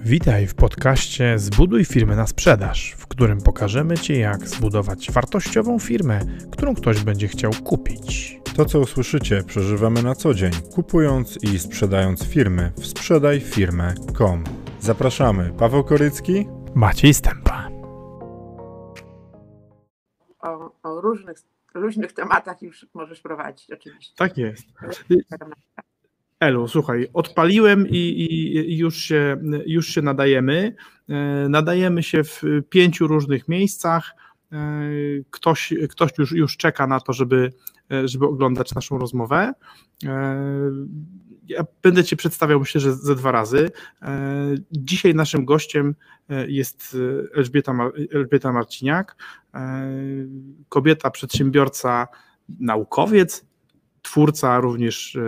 Witaj w podcaście Zbuduj firmę na sprzedaż, w którym pokażemy Ci, jak zbudować wartościową firmę, którą ktoś będzie chciał kupić. To, co usłyszycie, przeżywamy na co dzień, kupując i sprzedając firmy w sprzedajfirmę.com. Zapraszamy, Paweł Korycki, Maciej Stępa. O, o różnych, różnych tematach już możesz prowadzić, oczywiście. Tak jest. Elu, słuchaj, odpaliłem i, i, już, się, już się nadajemy. E, nadajemy się w pięciu różnych miejscach. E, ktoś, ktoś już, już czeka na to, żeby, żeby oglądać naszą rozmowę. E, ja będę Cię przedstawiał, myślę, że ze dwa razy. Dzisiaj naszym gościem jest Elżbieta, Elżbieta Marciniak, kobieta, przedsiębiorca, naukowiec, twórca również e,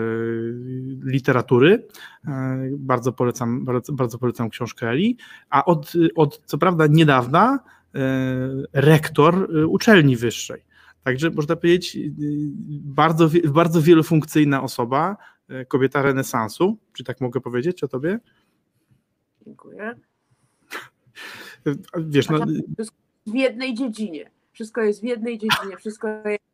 literatury. E, bardzo polecam, bardzo, bardzo polecam książkę Eli. A od, od co prawda niedawna e, rektor uczelni wyższej. Także można powiedzieć, bardzo, bardzo wielofunkcyjna osoba, kobieta renesansu. Czy tak mogę powiedzieć o tobie? Dziękuję. Wiesz, no, w jednej dziedzinie. Wszystko jest w jednej dziedzinie, wszystko jest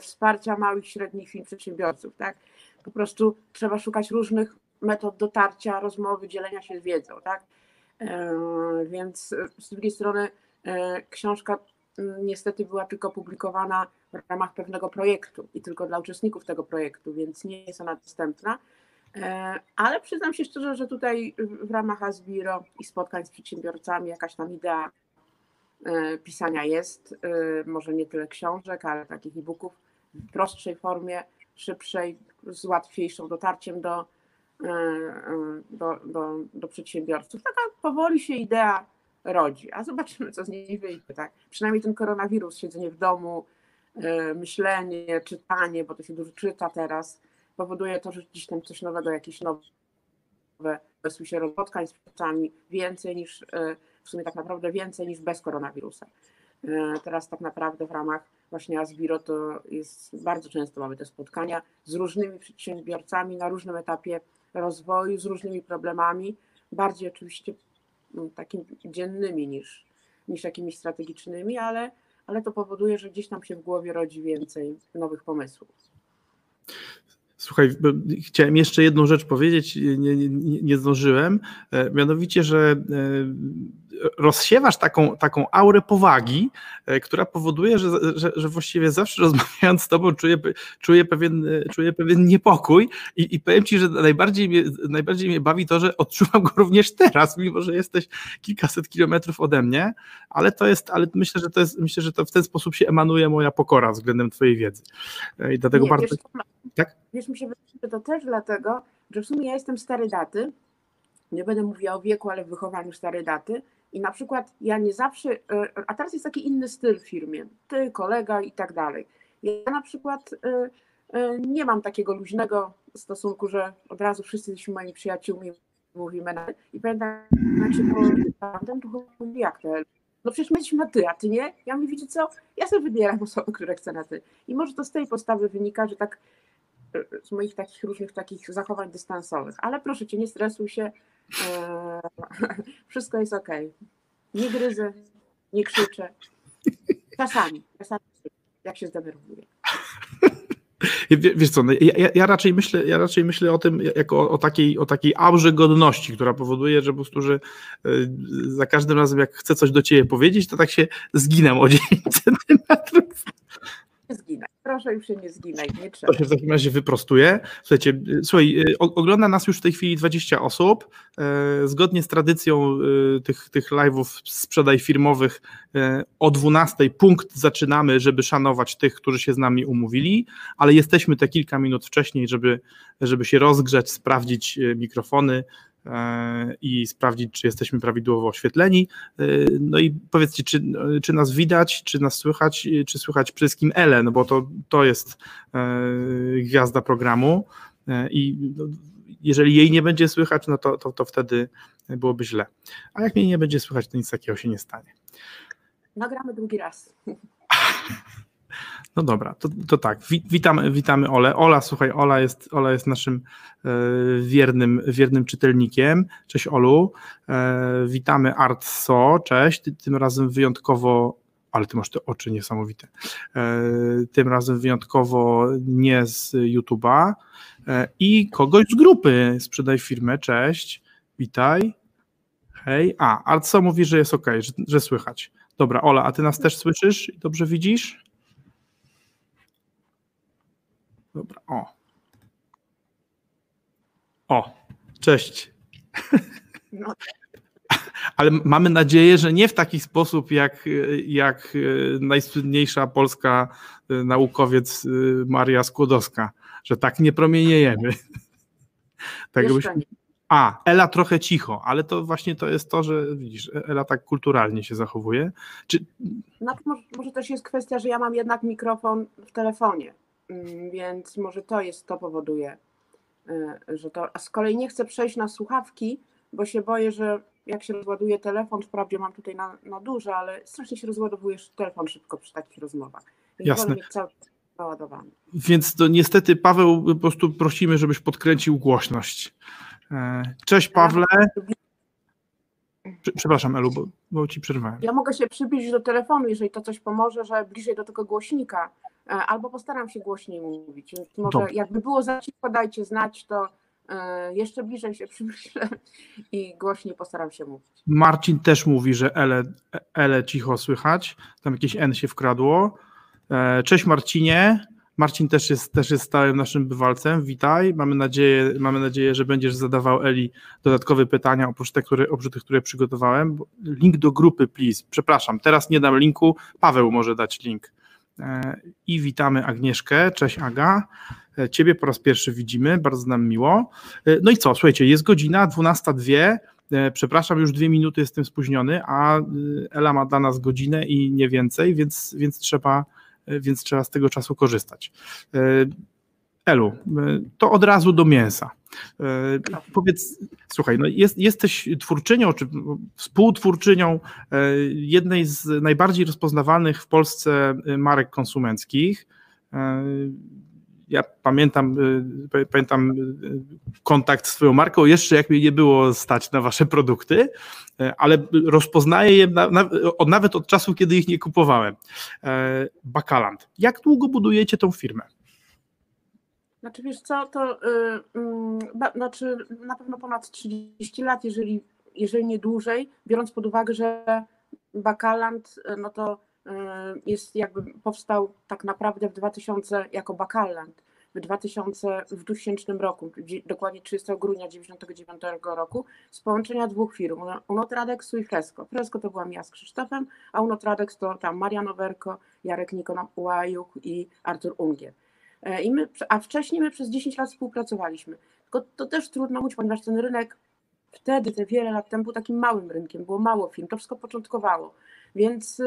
wsparcia małych i średnich firm przedsiębiorców. Tak? Po prostu trzeba szukać różnych metod dotarcia, rozmowy, dzielenia się wiedzą. Tak? E, więc z drugiej strony e, książka niestety była tylko publikowana w ramach pewnego projektu i tylko dla uczestników tego projektu, więc nie jest ona dostępna. Ale przyznam się szczerze, że tutaj w ramach Asbiro i spotkań z przedsiębiorcami jakaś tam idea E, pisania jest, e, może nie tyle książek, ale takich e-booków w prostszej formie, szybszej, z łatwiejszą dotarciem do, e, do, do, do przedsiębiorców. Taka powoli się idea rodzi, a zobaczymy, co z niej wyjdzie. Tak? Przynajmniej ten koronawirus, siedzenie w domu, myślenie, czytanie, bo to się dużo czyta teraz, powoduje to, że gdzieś tam coś nowego, jakieś nowe pomysły się spotkań z przedsiębiorcami, więcej niż w sumie tak naprawdę więcej niż bez koronawirusa. E, teraz tak naprawdę w ramach właśnie Asbiro to jest bardzo często mamy te spotkania z różnymi przedsiębiorcami na różnym etapie rozwoju, z różnymi problemami, bardziej oczywiście mm, takimi dziennymi niż, niż jakimiś strategicznymi, ale, ale to powoduje, że gdzieś tam się w głowie rodzi więcej nowych pomysłów. Słuchaj, chciałem jeszcze jedną rzecz powiedzieć, nie, nie, nie zdążyłem, e, mianowicie, że e, rozsiewasz taką, taką aurę powagi, e, która powoduje, że, że, że właściwie zawsze rozmawiając z tobą czuję, czuję, pewien, czuję pewien niepokój i, i powiem ci, że najbardziej mnie, najbardziej mnie bawi to, że odczuwam go również teraz, mimo że jesteś kilkaset kilometrów ode mnie, ale to jest, ale myślę, że to jest, myślę, że to w ten sposób się emanuje moja pokora względem twojej wiedzy. I dlatego Nie, bardzo... Wiesz, tak? Wiesz, mi się wydaje, że to też dlatego, że w sumie ja jestem stary daty, nie będę mówiła o wieku, ale w wychowaniu starej daty i na przykład ja nie zawsze, e, a teraz jest taki inny styl w firmie, ty, kolega i tak dalej. Ja na przykład e, e, nie mam takiego luźnego stosunku, że od razu wszyscy jesteśmy moimi przyjaciółmi, mówimy na, i pamiętam, jak się potem to mówi, jak to? No przecież my jesteśmy na ty, a ty nie? Ja mówię, wiecie co, ja sobie wybieram osoby, które chcę na ty. I może to z tej postawy wynika, że tak z moich takich różnych takich zachowań dystansowych, ale proszę cię, nie stresuj się, wszystko jest ok. Nie gryzę, nie krzyczę. Czasami, czasami jak się zdenerwuję. Wiesz co, no, ja, ja, raczej myślę, ja raczej myślę o tym jako o, o, takiej, o takiej aurze godności, która powoduje, że po prostu, że e, za każdym razem jak chcę coś do ciebie powiedzieć, to tak się zginę o 10 centymetrów zginaj. Proszę już się nie zginaj, nie trzeba. To się w takim razie wyprostuje. Słuchajcie, y, słuchaj, y, ogląda nas już w tej chwili 20 osób. E, zgodnie z tradycją y, tych, tych live'ów sprzedaj firmowych e, o 12 punkt zaczynamy, żeby szanować tych, którzy się z nami umówili, ale jesteśmy te kilka minut wcześniej, żeby, żeby się rozgrzać, sprawdzić mikrofony, i sprawdzić, czy jesteśmy prawidłowo oświetleni. E, no i powiedzcie, czy, czy nas widać, czy nas słychać, czy słychać wszystkim Ele, no bo to, to jest e, gwiazda programu i no, jeżeli jej nie będzie słychać, no to, to, to wtedy byłoby źle. A jak mnie nie będzie słychać, to nic takiego się nie stanie. Nagramy drugi raz. No dobra, to, to tak, witamy, witamy Ole. Ola, słuchaj, Ola jest, Ola jest naszym e, wiernym, wiernym czytelnikiem. Cześć Olu. E, witamy Artso, cześć. Tym razem wyjątkowo, ale ty masz te oczy niesamowite. E, tym razem wyjątkowo nie z YouTube'a i kogoś z grupy Sprzedaj Firmę, cześć, witaj. Hej, a, Artso mówi, że jest ok, że, że słychać. Dobra, Ola, a ty nas też słyszysz i dobrze widzisz? Dobra, o. O, cześć. No. Ale mamy nadzieję, że nie w taki sposób, jak, jak najsłynniejsza polska naukowiec Maria Skłodowska, że tak nie promieniejemy. Tak byśmy... A, Ela trochę cicho, ale to właśnie to jest to, że widzisz, Ela tak kulturalnie się zachowuje. Czy... Znaczy, może, może też jest kwestia, że ja mam jednak mikrofon w telefonie. Mm, więc może to jest, to powoduje, y, że to. A z kolei nie chcę przejść na słuchawki, bo się boję, że jak się rozładuje telefon, wprawdzie mam tutaj na, na duże, ale strasznie się rozładowujesz telefon szybko przy takich rozmowach. Więc Jasne. Cały. Więc to niestety, Paweł, po prostu prosimy, żebyś podkręcił głośność. E, cześć Pawle. Przepraszam, Elu, bo, bo ci przerwałem. Ja mogę się przybliżyć do telefonu, jeżeli to coś pomoże, że bliżej do tego głośnika, e, albo postaram się głośniej mówić. Może jakby było za cicho, dajcie znać, to e, jeszcze bliżej się przybliżę i głośniej postaram się mówić. Marcin też mówi, że Ele, Ele cicho słychać. Tam jakieś N się wkradło. E, cześć Marcinie. Marcin też jest, też jest stałym naszym bywalcem. Witaj. Mamy nadzieję, mamy nadzieję, że będziesz zadawał Eli dodatkowe pytania oprócz tych, które, oprócz tych, które przygotowałem. Link do grupy, please. Przepraszam, teraz nie dam linku. Paweł może dać link. E, I witamy Agnieszkę. Cześć Aga. E, ciebie po raz pierwszy widzimy, bardzo nam miło. E, no i co, słuchajcie, jest godzina 12.02. Przepraszam, już dwie minuty jestem spóźniony, a Ela ma dla nas godzinę i nie więcej, więc, więc trzeba więc trzeba z tego czasu korzystać. E, Elu, e, to od razu do mięsa. E, powiedz, słuchaj, no jest, jesteś twórczynią, czy współtwórczynią jednej z najbardziej rozpoznawalnych w Polsce marek konsumenckich ja pamiętam, pamiętam kontakt z Twoją marką, jeszcze jak mnie nie było stać na Wasze produkty, ale rozpoznaję je nawet od czasu, kiedy ich nie kupowałem. E, Bakaland. Jak długo budujecie tą firmę? Znaczy wiesz co, to yy, yy, znaczy na pewno ponad 30 lat, jeżeli, jeżeli nie dłużej, biorąc pod uwagę, że Bakaland, no to Y, jest jakby powstał tak naprawdę w 2000 jako Bakaland w 2000, w 2000 roku, dokładnie 30 grudnia 1999 roku, z połączenia dwóch firm, Unotradexu i Fresco. Fresco to byłam ja z Krzysztofem, a Unotradex to tam Mariano Werko, Jarek Nikon Łajuk i Artur Ungier. E, I my, a wcześniej my przez 10 lat współpracowaliśmy. Tylko to też trudno mówić, ponieważ ten rynek wtedy, te wiele lat temu, był takim małym rynkiem, było mało firm, to wszystko początkowało. Więc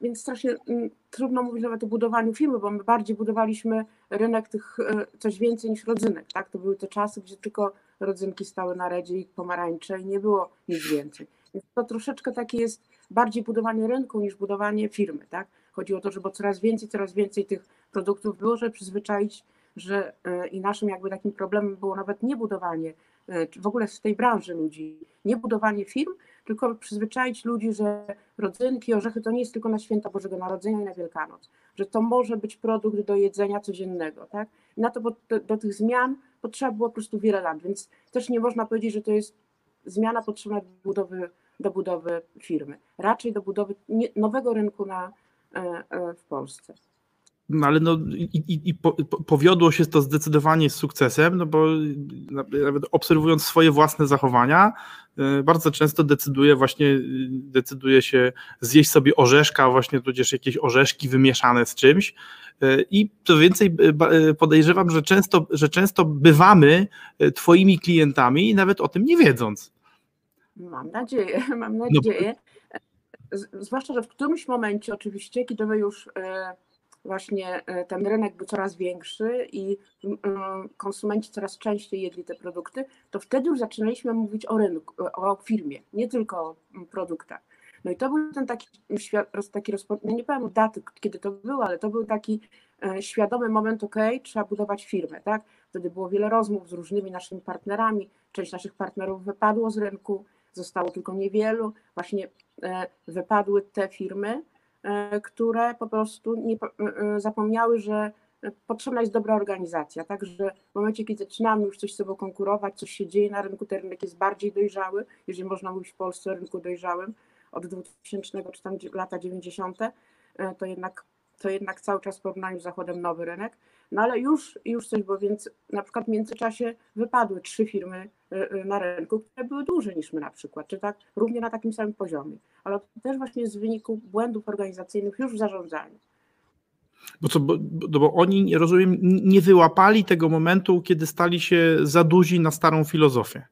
więc strasznie mm, trudno mówić nawet o budowaniu firmy, bo my bardziej budowaliśmy rynek tych e, coś więcej niż rodzynek. Tak? To były te czasy, gdzie tylko rodzynki stały na redzie i pomarańcze i nie było nic więcej. Więc to troszeczkę takie jest bardziej budowanie rynku niż budowanie firmy. Tak? Chodzi o to, żeby coraz więcej, coraz więcej tych produktów było, żeby przyzwyczaić, że e, i naszym jakby takim problemem było nawet nie budowanie e, w ogóle w tej branży ludzi, nie budowanie firm, tylko przyzwyczaić ludzi, że rodzynki, orzechy to nie jest tylko na święta Bożego Narodzenia i na Wielkanoc, że to może być produkt do jedzenia codziennego. Tak? Na to do, do tych zmian potrzeba było po prostu wiele lat, więc też nie można powiedzieć, że to jest zmiana potrzebna do budowy, do budowy firmy, raczej do budowy nowego rynku na, e, w Polsce. No ale no i, i, i po, powiodło się to zdecydowanie z sukcesem, no bo nawet obserwując swoje własne zachowania, e, bardzo często decyduje właśnie, decyduje się zjeść sobie orzeszka, właśnie tudzież jakieś orzeszki wymieszane z czymś e, i co więcej e, podejrzewam, że często, że często bywamy twoimi klientami nawet o tym nie wiedząc. Mam nadzieję, mam no nadzieję. No. Zwłaszcza, że w którymś momencie oczywiście, kiedy my już właśnie e, ten rynek był coraz większy i mm, konsumenci coraz częściej jedli te produkty, to wtedy już zaczynaliśmy mówić o rynku, o firmie, nie tylko o produktach. No i to był ten taki, taki no nie powiem daty, kiedy to było, ale to był taki e, świadomy moment, ok, trzeba budować firmę, tak? Wtedy było wiele rozmów z różnymi naszymi partnerami, część naszych partnerów wypadło z rynku, zostało tylko niewielu, właśnie e, wypadły te firmy, e, które po prostu nie, zapomniały, że potrzebna jest dobra organizacja, także w momencie, kiedy zaczynamy już coś z sobą konkurować, coś się dzieje na rynku, ten rynek jest bardziej dojrzały, jeżeli można mówić w Polsce o rynku dojrzałym, od 2000 czy tam lata 90., e, to jednak, to jednak cały czas w porównaniu z Zachodem nowy rynek, no ale już, już coś było, więc na przykład w międzyczasie wypadły trzy firmy e, e, na rynku, które były duże niż my na przykład, czy tak równie na takim samym poziomie, ale też właśnie z wyniku błędów organizacyjnych już w zarządzaniu. Bo, co, bo, bo oni, rozumiem, nie wyłapali tego momentu, kiedy stali się za duzi na starą filozofię.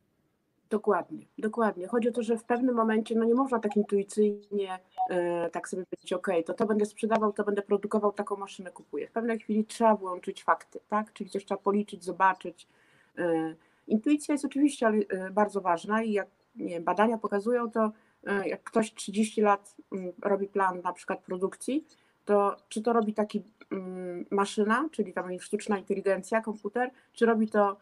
Dokładnie, dokładnie. Chodzi o to, że w pewnym momencie no nie można tak intuicyjnie e, tak sobie powiedzieć, ok, to to będę sprzedawał, to będę produkował, taką maszynę kupuję. W pewnej chwili trzeba włączyć fakty, tak? Czyli coś trzeba policzyć, zobaczyć. E, intuicja jest oczywiście e, bardzo ważna i jak nie, badania pokazują to, e, jak ktoś 30 lat m, mm, robi plan na przykład produkcji, to czy to robi taki mm, maszyna, czyli tam sztuczna inteligencja, komputer, czy robi to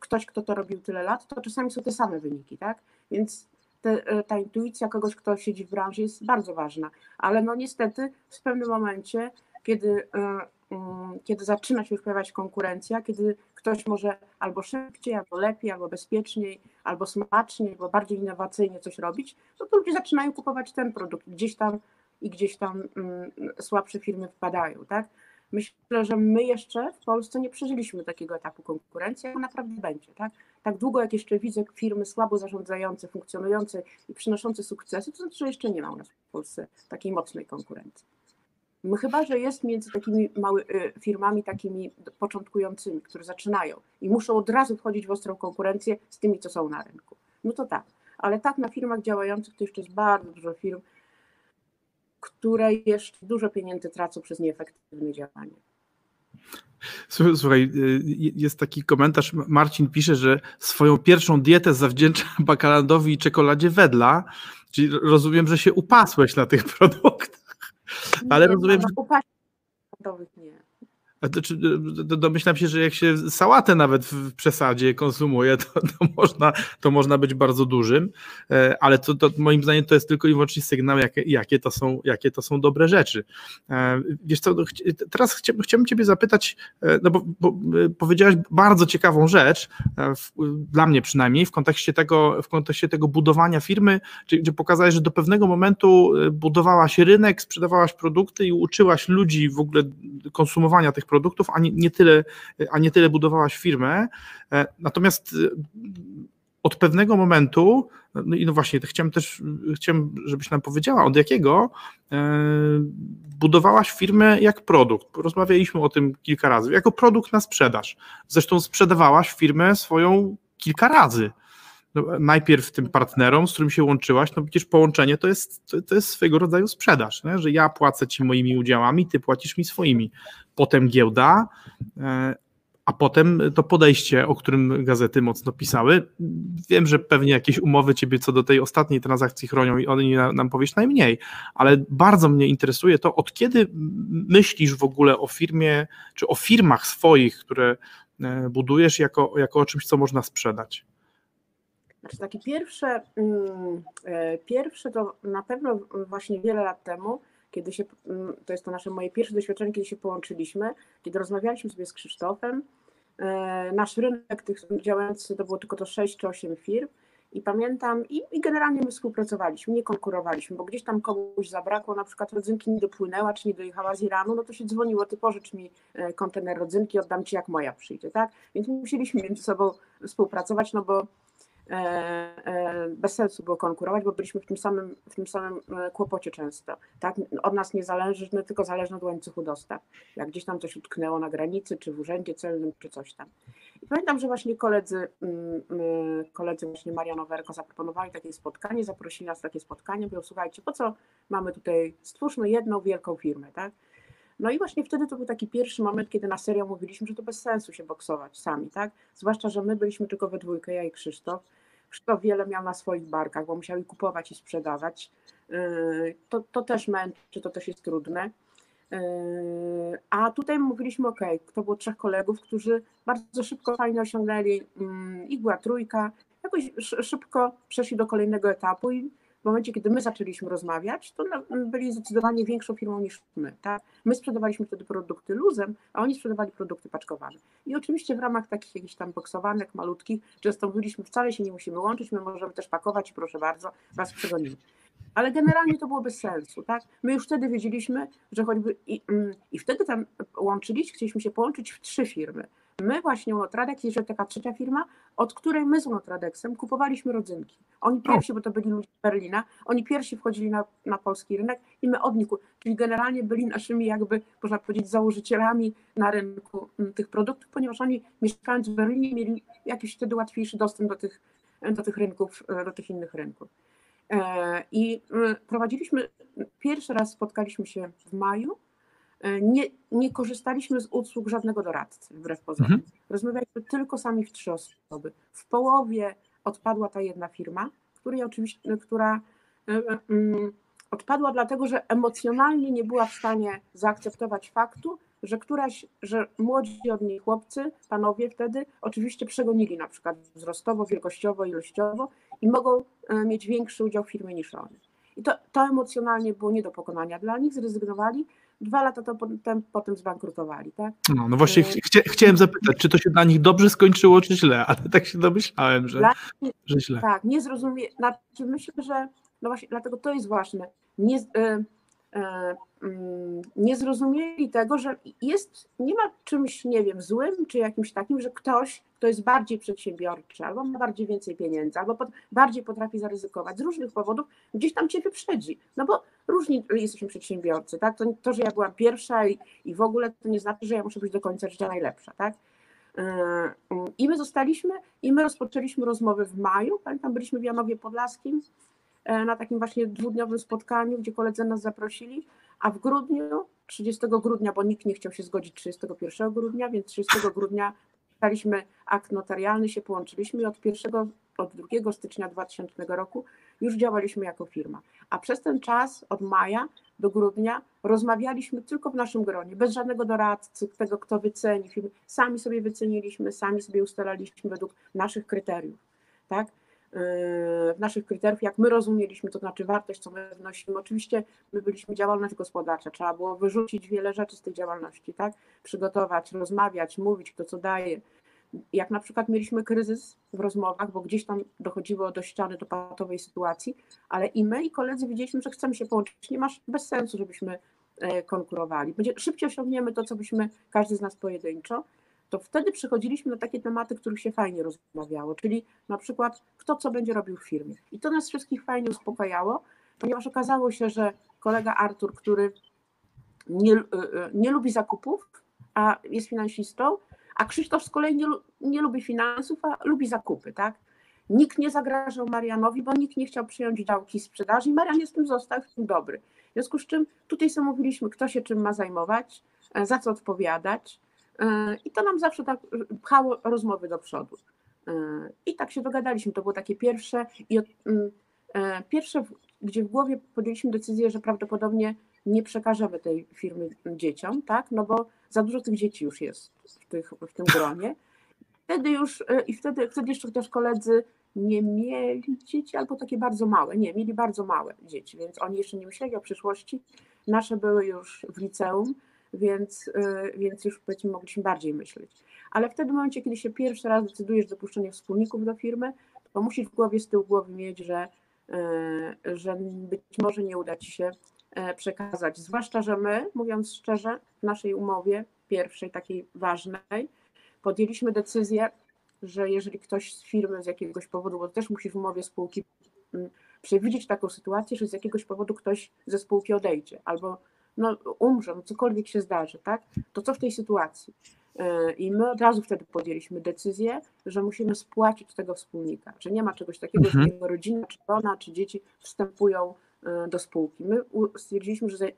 ktoś, kto to robił tyle lat, to czasami są te same wyniki, tak? Więc te, e, ta intuicja kogoś, kto siedzi w branży jest bardzo ważna, ale no niestety w pewnym momencie, kiedy, e, mm, kiedy zaczyna się już pojawiać konkurencja, kiedy ktoś może albo szybciej, albo lepiej, albo bezpieczniej, albo smaczniej, albo bardziej innowacyjnie coś robić, no to ludzie zaczynają kupować ten produkt gdzieś tam i gdzieś tam mm, słabsze firmy wpadają, tak? Myślę, że my jeszcze w Polsce nie przeżyliśmy takiego etapu konkurencji, jak naprawdę będzie, tak? Tak długo jak jeszcze widzę firmy słabo zarządzające, funkcjonujące i przynoszące sukcesy, to znaczy, że jeszcze nie ma u nas w Polsce takiej mocnej konkurencji. Chyba, że jest między takimi małymi firmami, takimi początkującymi, które zaczynają i muszą od razu wchodzić w ostrą konkurencję z tymi, co są na rynku. No to tak, ale tak na firmach działających to jeszcze jest bardzo dużo firm, które jeszcze dużo pieniędzy tracą przez nieefektywne działanie. Słuchaj, y, jest taki komentarz, Marcin pisze, że swoją pierwszą dietę zawdzięcza bakalandowi i czekoladzie wedla, czyli rozumiem, że się upasłeś na tych produktach. Ale nie, rozumiem, no, że... Nie. Znaczy, domyślam się, że jak się sałatę nawet w przesadzie konsumuje, to, to, można, to można być bardzo dużym, e, ale to, to moim zdaniem to jest tylko i wyłącznie sygnał, jakie, jakie, to, są, jakie to są dobre rzeczy. E, wiesz co, no, teraz chciałbym, chciałbym Ciebie zapytać, e, no bo, bo powiedziałaś bardzo ciekawą rzecz, w, dla mnie przynajmniej, w kontekście tego, w kontekście tego budowania firmy, gdzie pokazałeś, że do pewnego momentu budowałaś rynek, sprzedawałaś produkty i uczyłaś ludzi w ogóle konsumowania tych produktów, a nie, nie, tyle, a nie tyle budowałaś firmę. E, natomiast e, od pewnego momentu, no i no właśnie, chciałem też, chciałem, żebyś nam powiedziała, od jakiego e, budowałaś firmę jak produkt. Rozmawialiśmy o tym kilka razy, jako produkt na sprzedaż. Zresztą sprzedawałaś firmę swoją kilka razy. No, najpierw tym partnerom, z którym się łączyłaś, no przecież połączenie to jest, to, to jest swego rodzaju sprzedaż, nie? że ja płacę ci moimi udziałami, ty płacisz mi swoimi. Potem giełda, e, a potem to podejście, o którym gazety mocno pisały. Wiem, że pewnie jakieś umowy ciebie co do tej ostatniej transakcji chronią i oni nam powiesz najmniej, ale bardzo mnie interesuje to, od kiedy myślisz w ogóle o firmie, czy o firmach swoich, które e, budujesz jako, jako o czymś, co można sprzedać? Znaczy takie pierwsze, mm, e, pierwsze to na pewno właśnie wiele lat temu, kiedy się, mm, to jest to nasze moje pierwsze doświadczenie, kiedy się połączyliśmy, kiedy rozmawialiśmy sobie z Krzysztofem, e, nasz rynek tych działający to było tylko to 6 czy 8 firm i pamiętam, i, i, generalnie my współpracowaliśmy, nie konkurowaliśmy, bo gdzieś tam komuś zabrakło, na przykład rodzynki nie dopłynęła, czy nie dojechała z Iranu, no to się dzwoniło, ty pożycz mi e, kontener rodzynki, oddam ci jak moja przyjdzie, tak? Więc musieliśmy między sobą współpracować, no bo bez sensu było konkurować, bo byliśmy w tym samym, w tym samym e, kłopocie często. Tak? Od nas nie zależy, no, tylko zależne od łańcuchu dostaw. Jak gdzieś tam coś utknęło na granicy, czy w urzędzie celnym, czy coś tam. I pamiętam, że właśnie koledzy, mm, mm, koledzy właśnie Mariano Werko zaproponowali takie spotkanie, zaprosili nas na takie spotkanie, mówią, słuchajcie, po co mamy tutaj, stwórzmy jedną wielką firmę, tak? No i właśnie wtedy to był taki pierwszy moment, kiedy na serio mówiliśmy, że to bez sensu się boksować sami, tak? Zwłaszcza, że my byliśmy tylko we dwójkę, ja i Krzysztof. Krzysztof wiele miał na swoich barkach, bo musiał i kupować i sprzedawać. To, to też męczy, to też jest trudne. A tutaj mówiliśmy, ok, to było trzech kolegów, którzy bardzo szybko fajnie osiągnęli, mm, ich była trójka, jakoś szybko przeszli do kolejnego etapu i w momencie, kiedy my zaczęliśmy rozmawiać, to byli zdecydowanie większą firmą niż my. Tak? My sprzedawaliśmy wtedy produkty luzem, a oni sprzedawali produkty paczkowane. I oczywiście w ramach takich jakichś tam boksowanek malutkich, często mówiliśmy, wcale się nie musimy łączyć, my możemy też pakować i proszę bardzo, was przegonimy. Ale generalnie to było bez sensu, tak? My już wtedy wiedzieliśmy, że choćby i, mm, i wtedy tam łączyliśmy, chcieliśmy się połączyć w trzy firmy. My właśnie Unotradex, jeszcze taka trzecia firma, od której my z Unotradexem kupowaliśmy rodzynki. Oni pierwsi, bo to byli ludzie z Berlina, oni pierwsi wchodzili na, na polski rynek i my od nich, czyli generalnie byli naszymi jakby, można powiedzieć, założycielami na rynku mm, tych produktów, ponieważ oni mieszkając w Berlinie mieli jakiś wtedy łatwiejszy dostęp do tych, do tych rynków, e, do tych innych rynków. E, I mm, prowadziliśmy, pierwszy raz spotkaliśmy się w maju, nie, nie korzystaliśmy z usług żadnego doradcy, wbrew pozorom. Mhm. Rozmawialiśmy tylko sami w trzy osoby. W połowie odpadła ta jedna firma, której oczywiście, która e, e, mm, odpadła dlatego, że emocjonalnie nie była w stanie zaakceptować faktu, że któraś, że młodzi od niej chłopcy, panowie wtedy oczywiście przegonili na przykład wzrostowo, wielkościowo, ilościowo i mogą mieć większy udział w firmie niż oni. I to, to emocjonalnie było nie do pokonania dla nich, zrezygnowali, dwa lata to potem, potem zbankrutowali, tak? No, no właśnie e, chcia, chciałem zapytać, czy to się dla nich dobrze skończyło, czy źle, ale tak się domyślałem, że, że źle. Tak, nie zrozumie, znaczy myślę, że no właśnie dlatego to jest ważne, nie, y, nie zrozumieli tego, że jest, nie ma czymś, nie wiem, złym czy jakimś takim, że ktoś, kto jest bardziej przedsiębiorczy, albo ma bardziej więcej pieniędzy, albo pod, bardziej potrafi zaryzykować z różnych powodów, gdzieś tam cię wyprzedzi. No bo różni jesteśmy przedsiębiorcy, tak? To, to że ja byłam pierwsza i, i w ogóle to nie znaczy, że ja muszę być do końca życia najlepsza, tak? E, mm, I my zostaliśmy i my rozpoczęliśmy rozmowy w maju, pamiętam, byliśmy w Janowie Podlaskim, E, na takim właśnie dwudniowym spotkaniu, gdzie koledzy nas zaprosili, a w grudniu, 30 grudnia, bo nikt nie chciał się zgodzić 31 grudnia, więc 30 grudnia pisaliśmy akt notarialny, się połączyliśmy i od 1, od 2 stycznia 2000 roku już działaliśmy jako firma. A przez ten czas, od maja do grudnia, rozmawialiśmy tylko w naszym gronie, bez żadnego doradcy, tego, kto wyceni. Sami sobie wyceniliśmy, sami sobie ustalaliśmy według naszych kryteriów. Tak? W naszych kryteriów, jak my rozumieliśmy, to znaczy wartość, co my wnosimy. Oczywiście my byliśmy działalność gospodarcza, trzeba było wyrzucić wiele rzeczy z tej działalności, tak? Przygotować, rozmawiać, mówić, kto co daje. Jak na przykład mieliśmy kryzys w rozmowach, bo gdzieś tam dochodziło do ściany, do patowej sytuacji, ale i my, i koledzy widzieliśmy, że chcemy się połączyć. Nie masz bez sensu, żebyśmy e, konkurowali. Będzie, szybciej osiągniemy to, co byśmy każdy z nas pojedynczo, to wtedy przychodziliśmy na takie tematy, których się fajnie rozmawiało, czyli na przykład kto co będzie robił w firmie. I to nas wszystkich fajnie uspokajało, ponieważ okazało się, że kolega Artur, który nie, y, y, nie lubi zakupów, a jest finansistą, a Krzysztof z kolei nie, nie lubi finansów, a lubi zakupy, tak? Nikt nie zagrażał Marianowi, bo nikt nie chciał przyjąć działki sprzedaży i Marian jest tym został, w tym dobry. W związku z czym tutaj sobie mówiliśmy, kto się czym ma zajmować, e, za co odpowiadać, E, I to nam zawsze tak pchało rozmowy do przodu. E, I tak się dogadaliśmy. To było takie pierwsze i mm, e, pierwsze, gdzie w głowie podjęliśmy decyzję, że prawdopodobnie nie przekażemy tej firmy dzieciom, tak? No bo za dużo tych dzieci już jest w, tych, w tym gronie. Wtedy już, i wtedy, wtedy jeszcze też koledzy nie mieli dzieci, albo takie bardzo małe. Nie, mieli bardzo małe dzieci, więc oni jeszcze nie myśleli o przyszłości. Nasze były już w liceum, więc, y, więc już powiedzmy mogliśmy bardziej myśleć. Ale wtedy w momencie, kiedy się pierwszy raz decydujesz do dopuszczenia wspólników do firmy, to musisz w głowie z tyłu głowy mieć, że, y, że być może nie uda Ci się e, przekazać. Zwłaszcza, że my, mówiąc szczerze, w naszej umowie pierwszej, takiej ważnej, podjęliśmy decyzję, że jeżeli ktoś z firmy z jakiegoś powodu, bo też musi w umowie spółki mm, przewidzieć taką sytuację, że z jakiegoś powodu ktoś ze spółki odejdzie albo no, umrze, no cokolwiek się zdarzy, tak? To co w tej sytuacji? E, I my od razu wtedy podjęliśmy decyzję, że musimy spłacić tego wspólnika, że nie ma czegoś takiego, mhm. że jego rodzina, czy żona, czy dzieci wstępują e, do spółki. My stwierdziliśmy, że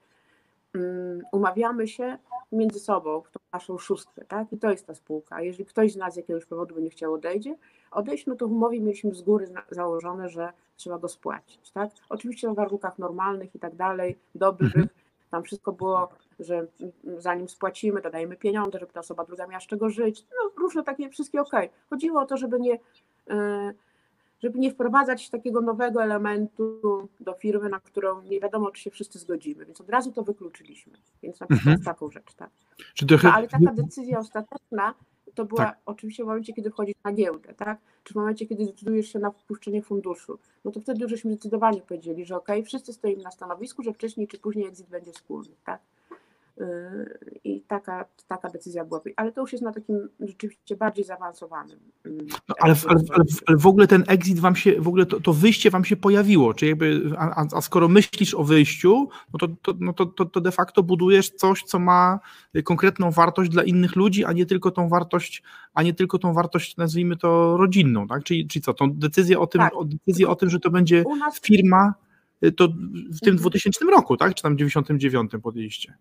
um, umawiamy się między sobą w tą naszą szóstkę, tak? I to jest ta spółka. A jeżeli ktoś z nas z jakiegoś powodu będzie chciał odejdzie, odejść, no to w umowie mieliśmy z góry założone, że trzeba go spłacić, tak? Oczywiście na warunkach normalnych i tak dalej, dobrych, mhm. Tam wszystko było, że zanim spłacimy, dodajemy pieniądze, żeby ta osoba druga miała z czego żyć, no różne takie, wszystkie ok. Chodziło o to, żeby nie, e, żeby nie wprowadzać takiego nowego elementu do firmy, na którą nie wiadomo, czy się wszyscy zgodzimy, więc od razu to wykluczyliśmy, więc na przykład mhm. taką rzecz, tak. No, ale taka decyzja ostateczna to była tak. oczywiście w momencie, kiedy wchodzisz na giełdę, tak? Czy w momencie, kiedy decydujesz się na wpuszczenie funduszu. No to wtedy już żeśmy zdecydowanie powiedzieli, że ok, wszyscy stoimy na stanowisku, że wcześniej czy później exit będzie wspólny, tak? Yy, I taka, taka decyzja była. Ale to już jest na takim rzeczywiście bardziej zaawansowanym. Yy, no, ale, ale, ale, ale, w ogóle ten exit wam się, w ogóle to, to wyjście wam się pojawiło. Czyli jakby, a, a skoro myślisz o wyjściu, no to, to, no to, to, to de facto budujesz coś, co ma konkretną wartość dla innych ludzi, a nie tylko tą wartość, a nie tylko tą wartość, nazwijmy to rodzinną, tak? Czyli, czyli co, tą decyzję o tym, tak. o decyzję o tym, że to będzie firma, to w tym 2000 mhm. roku, tak? Czy tam 99 podjęliście?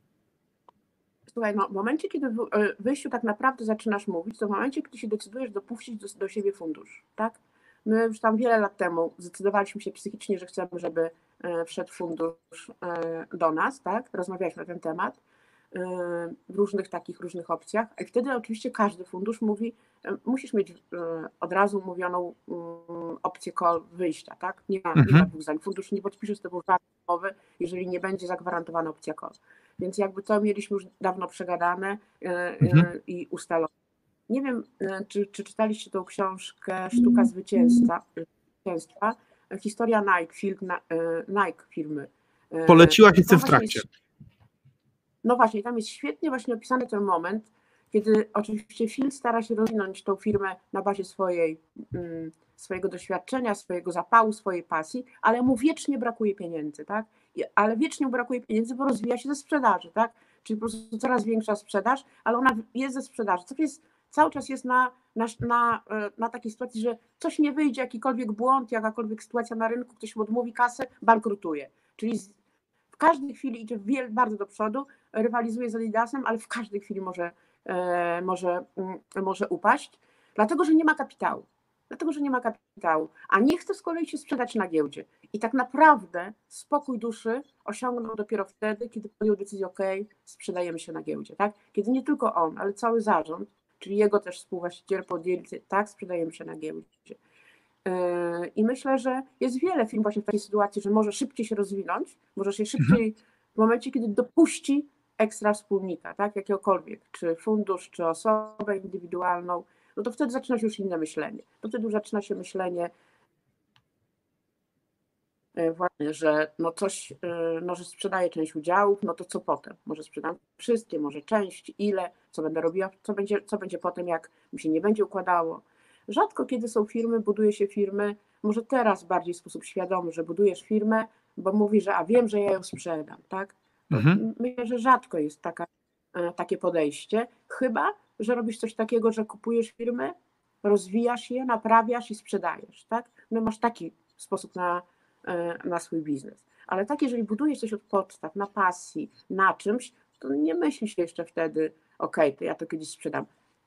Słuchaj, no, w momencie, kiedy w e, wyjściu tak naprawdę zaczynasz mówić, to w momencie, kiedy się decydujesz dopuścić do, do siebie fundusz, tak? My już tam wiele lat temu zdecydowaliśmy się psychicznie, że chcemy, żeby e, wszedł fundusz e, do nas, tak? Rozmawialiśmy na ten temat w różnych takich, różnych opcjach. I wtedy oczywiście każdy fundusz mówi, musisz mieć od razu mówioną mm, opcję call wyjścia, tak? Nie ma, mhm. nie ma dwóch zdań. Fundusz nie podpisze z tobą żadnej umowy, jeżeli nie będzie zagwarantowana opcja call. Więc jakby to mieliśmy już dawno przegadane e, e, mhm. i ustalone. Nie wiem, e, czy, czy czytaliście tą książkę Sztuka Zwycięstwa, zwycięstwa historia Nike, film, Nike firmy. Poleciłaś, jestem w trakcie. Jest, no właśnie, tam jest świetnie właśnie opisany ten moment, kiedy oczywiście Phil stara się rozwinąć tą firmę na bazie swojej, mm, swojego doświadczenia, swojego zapału, swojej pasji, ale mu wiecznie brakuje pieniędzy, tak? Ale wiecznie brakuje pieniędzy, bo rozwija się ze sprzedaży, tak? Czyli po prostu coraz większa sprzedaż, ale ona jest ze sprzedaży. Co jest, cały czas jest na, na, na, e, na takiej sytuacji, że coś nie wyjdzie, jakikolwiek błąd, jakakolwiek sytuacja na rynku, ktoś mu odmówi kasę, bankrutuje. Czyli w każdej chwili idzie wiel, bardzo do przodu, rywalizuje z Adidasem, ale w każdej chwili może, e, może, mm, może upaść, dlatego że nie ma kapitału dlatego że nie ma kapitału, a nie chce z kolei się sprzedać na giełdzie. I tak naprawdę spokój duszy osiągnął dopiero wtedy, kiedy podjął decyzję, ok, sprzedajemy się na giełdzie, tak? Kiedy nie tylko on, ale cały zarząd, czyli jego też współwłaściciel podjęli, tak, sprzedajemy się na giełdzie. Yy, I myślę, że jest wiele firm właśnie w takiej sytuacji, że może szybciej się rozwinąć, może się szybciej mhm. w momencie, kiedy dopuści ekstra wspólnika, tak, jakiegokolwiek, czy fundusz, czy osobę indywidualną, no to wtedy zaczyna się już inne myślenie. To wtedy już zaczyna się myślenie, właśnie, że no coś, e, no, że sprzedaję część udziałów, no to co potem? Może sprzedam wszystkie, może część, ile, co będę robiła, co będzie, co będzie potem, jak mi się nie będzie układało. Rzadko kiedy są firmy, buduje się firmy, może teraz bardziej w sposób świadomy, że budujesz firmę, bo mówi, że a wiem, że ja ją sprzedam, tak? Mhm. Myślę, że rzadko jest taka, e, takie podejście, chyba, że robisz coś takiego, że kupujesz firmy, rozwijasz je, naprawiasz i sprzedajesz, tak? No masz taki sposób na, e, na swój biznes. Ale tak, jeżeli budujesz coś od podstaw, na pasji, na czymś, to nie myślisz jeszcze wtedy, ok, to ja to kiedyś sprzedam.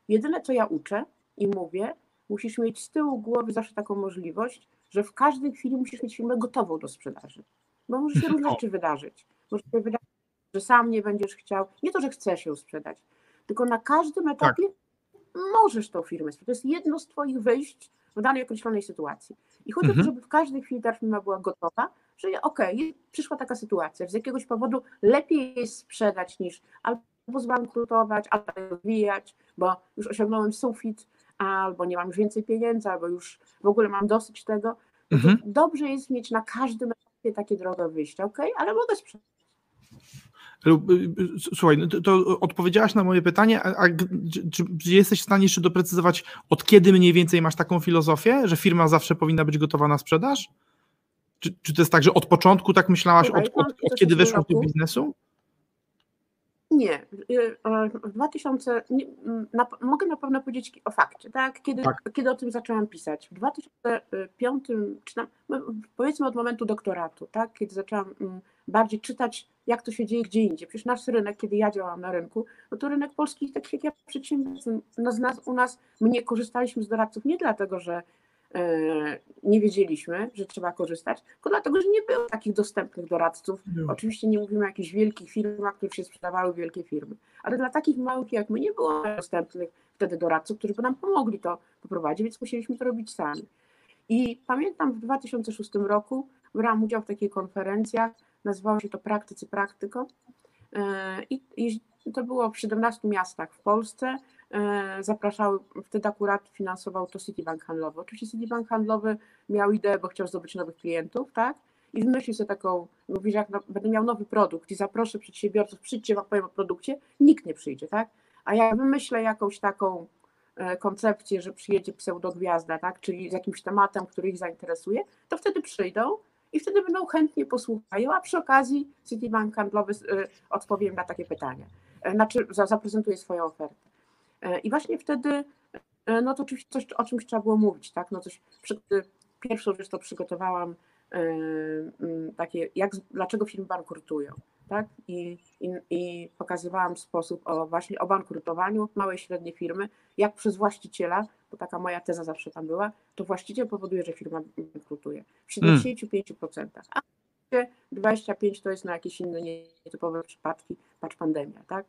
Jedyne, co ja uczę i mówię, musisz mieć z tyłu głowy zawsze taką możliwość, że w każdej chwili musisz mieć firmę gotową do sprzedaży. Bo może się różne rzeczy wydarzyć. Może się wydarzyć, że sam nie będziesz chciał, nie to, że chcesz ją sprzedać, tylko na każdym etapie tak. możesz tą firmę sprzedać. To jest jedno z Twoich wyjść w danej określonej sytuacji. I chodzi o to, mhm. żeby w każdej chwili ta firma była gotowa, że okej, okay, przyszła taka sytuacja, z jakiegoś powodu lepiej jest sprzedać niż albo zbankrutować, albo rozwijać, bo już osiągnąłem sufit, albo nie mam już więcej pieniędzy, albo już w ogóle mam dosyć tego. Mhm. Dobrze jest mieć na każdym etapie takie drogi wyjścia, ok, ale mogę sprzedać. Y, y, słuchaj, no to, odpowiedziałaś na moje pytanie, a, a czy, czy, jesteś w stanie jeszcze doprecyzować, od kiedy mniej więcej masz taką filozofię, że firma zawsze powinna być gotowa na sprzedaż? Czy, czy to jest tak, że od początku tak myślałaś, od, od, od kiedy weszłaś do biznesu? Nie. Y, w 2000, nie, na, mogę na pewno powiedzieć o fakcie, tak? Kiedy, tak. kiedy o tym zaczęłam pisać. W 2005, czy tam, no, powiedzmy od momentu doktoratu, tak? Kiedy zaczęłam bardziej czytać, jak to się dzieje gdzie indziej. Przecież nasz rynek, kiedy ja działałam na rynku, no to rynek polski, tak jak ja przedsiębiorcy, no z nas, u nas, my nie korzystaliśmy z doradców nie dlatego, że E, nie wiedzieliśmy, że trzeba korzystać, tylko dlatego, że nie było takich dostępnych doradców. Oczywiście nie mówimy o jakichś wielkich firmach, które się sprzedawały wielkie firmy, ale dla takich małych jak my nie było dostępnych wtedy doradców, którzy by nam pomogli to poprowadzić, więc musieliśmy to robić sami. I pamiętam w 2006 roku brałam udział w takiej konferencjach, nazywało się to Praktycy Praktyko e, i, to było w 17 miastach w Polsce E, zapraszały, wtedy akurat finansował to Citibank handlowy. Oczywiście Citibank handlowy miał ideę, bo chciał zdobyć nowych klientów, tak? I wymyślił sobie taką, mówi, że jak będę miał nowy produkt i zaproszę przedsiębiorców, przyjdźcie, wam powiem o produkcie, nikt nie przyjdzie, tak? A jak wymyślę jakąś taką e, koncepcję, że przyjedzie pseudogwiazda, tak? Czyli z jakimś tematem, który ich zainteresuje, to wtedy przyjdą i wtedy będą chętnie posłuchają, a przy okazji Citibank handlowy e, odpowiem na takie pytania. Znaczy zaprezentuje swoją ofertę. E, I właśnie wtedy, e, no to oczywiście coś, o czymś trzeba było mówić, tak? No coś, pierwszą rzecz to przygotowałam e, takie, jak, dlaczego firmy bankrutują, tak? I, i, I pokazywałam sposób o właśnie o bankrutowaniu małej i średniej firmy, jak przez właściciela, bo taka moja teza zawsze tam była, to właściciel powoduje, że firma bankrutuje w 75%, a 25 to jest na jakieś inne nietypowe przypadki, patrz pandemia, tak?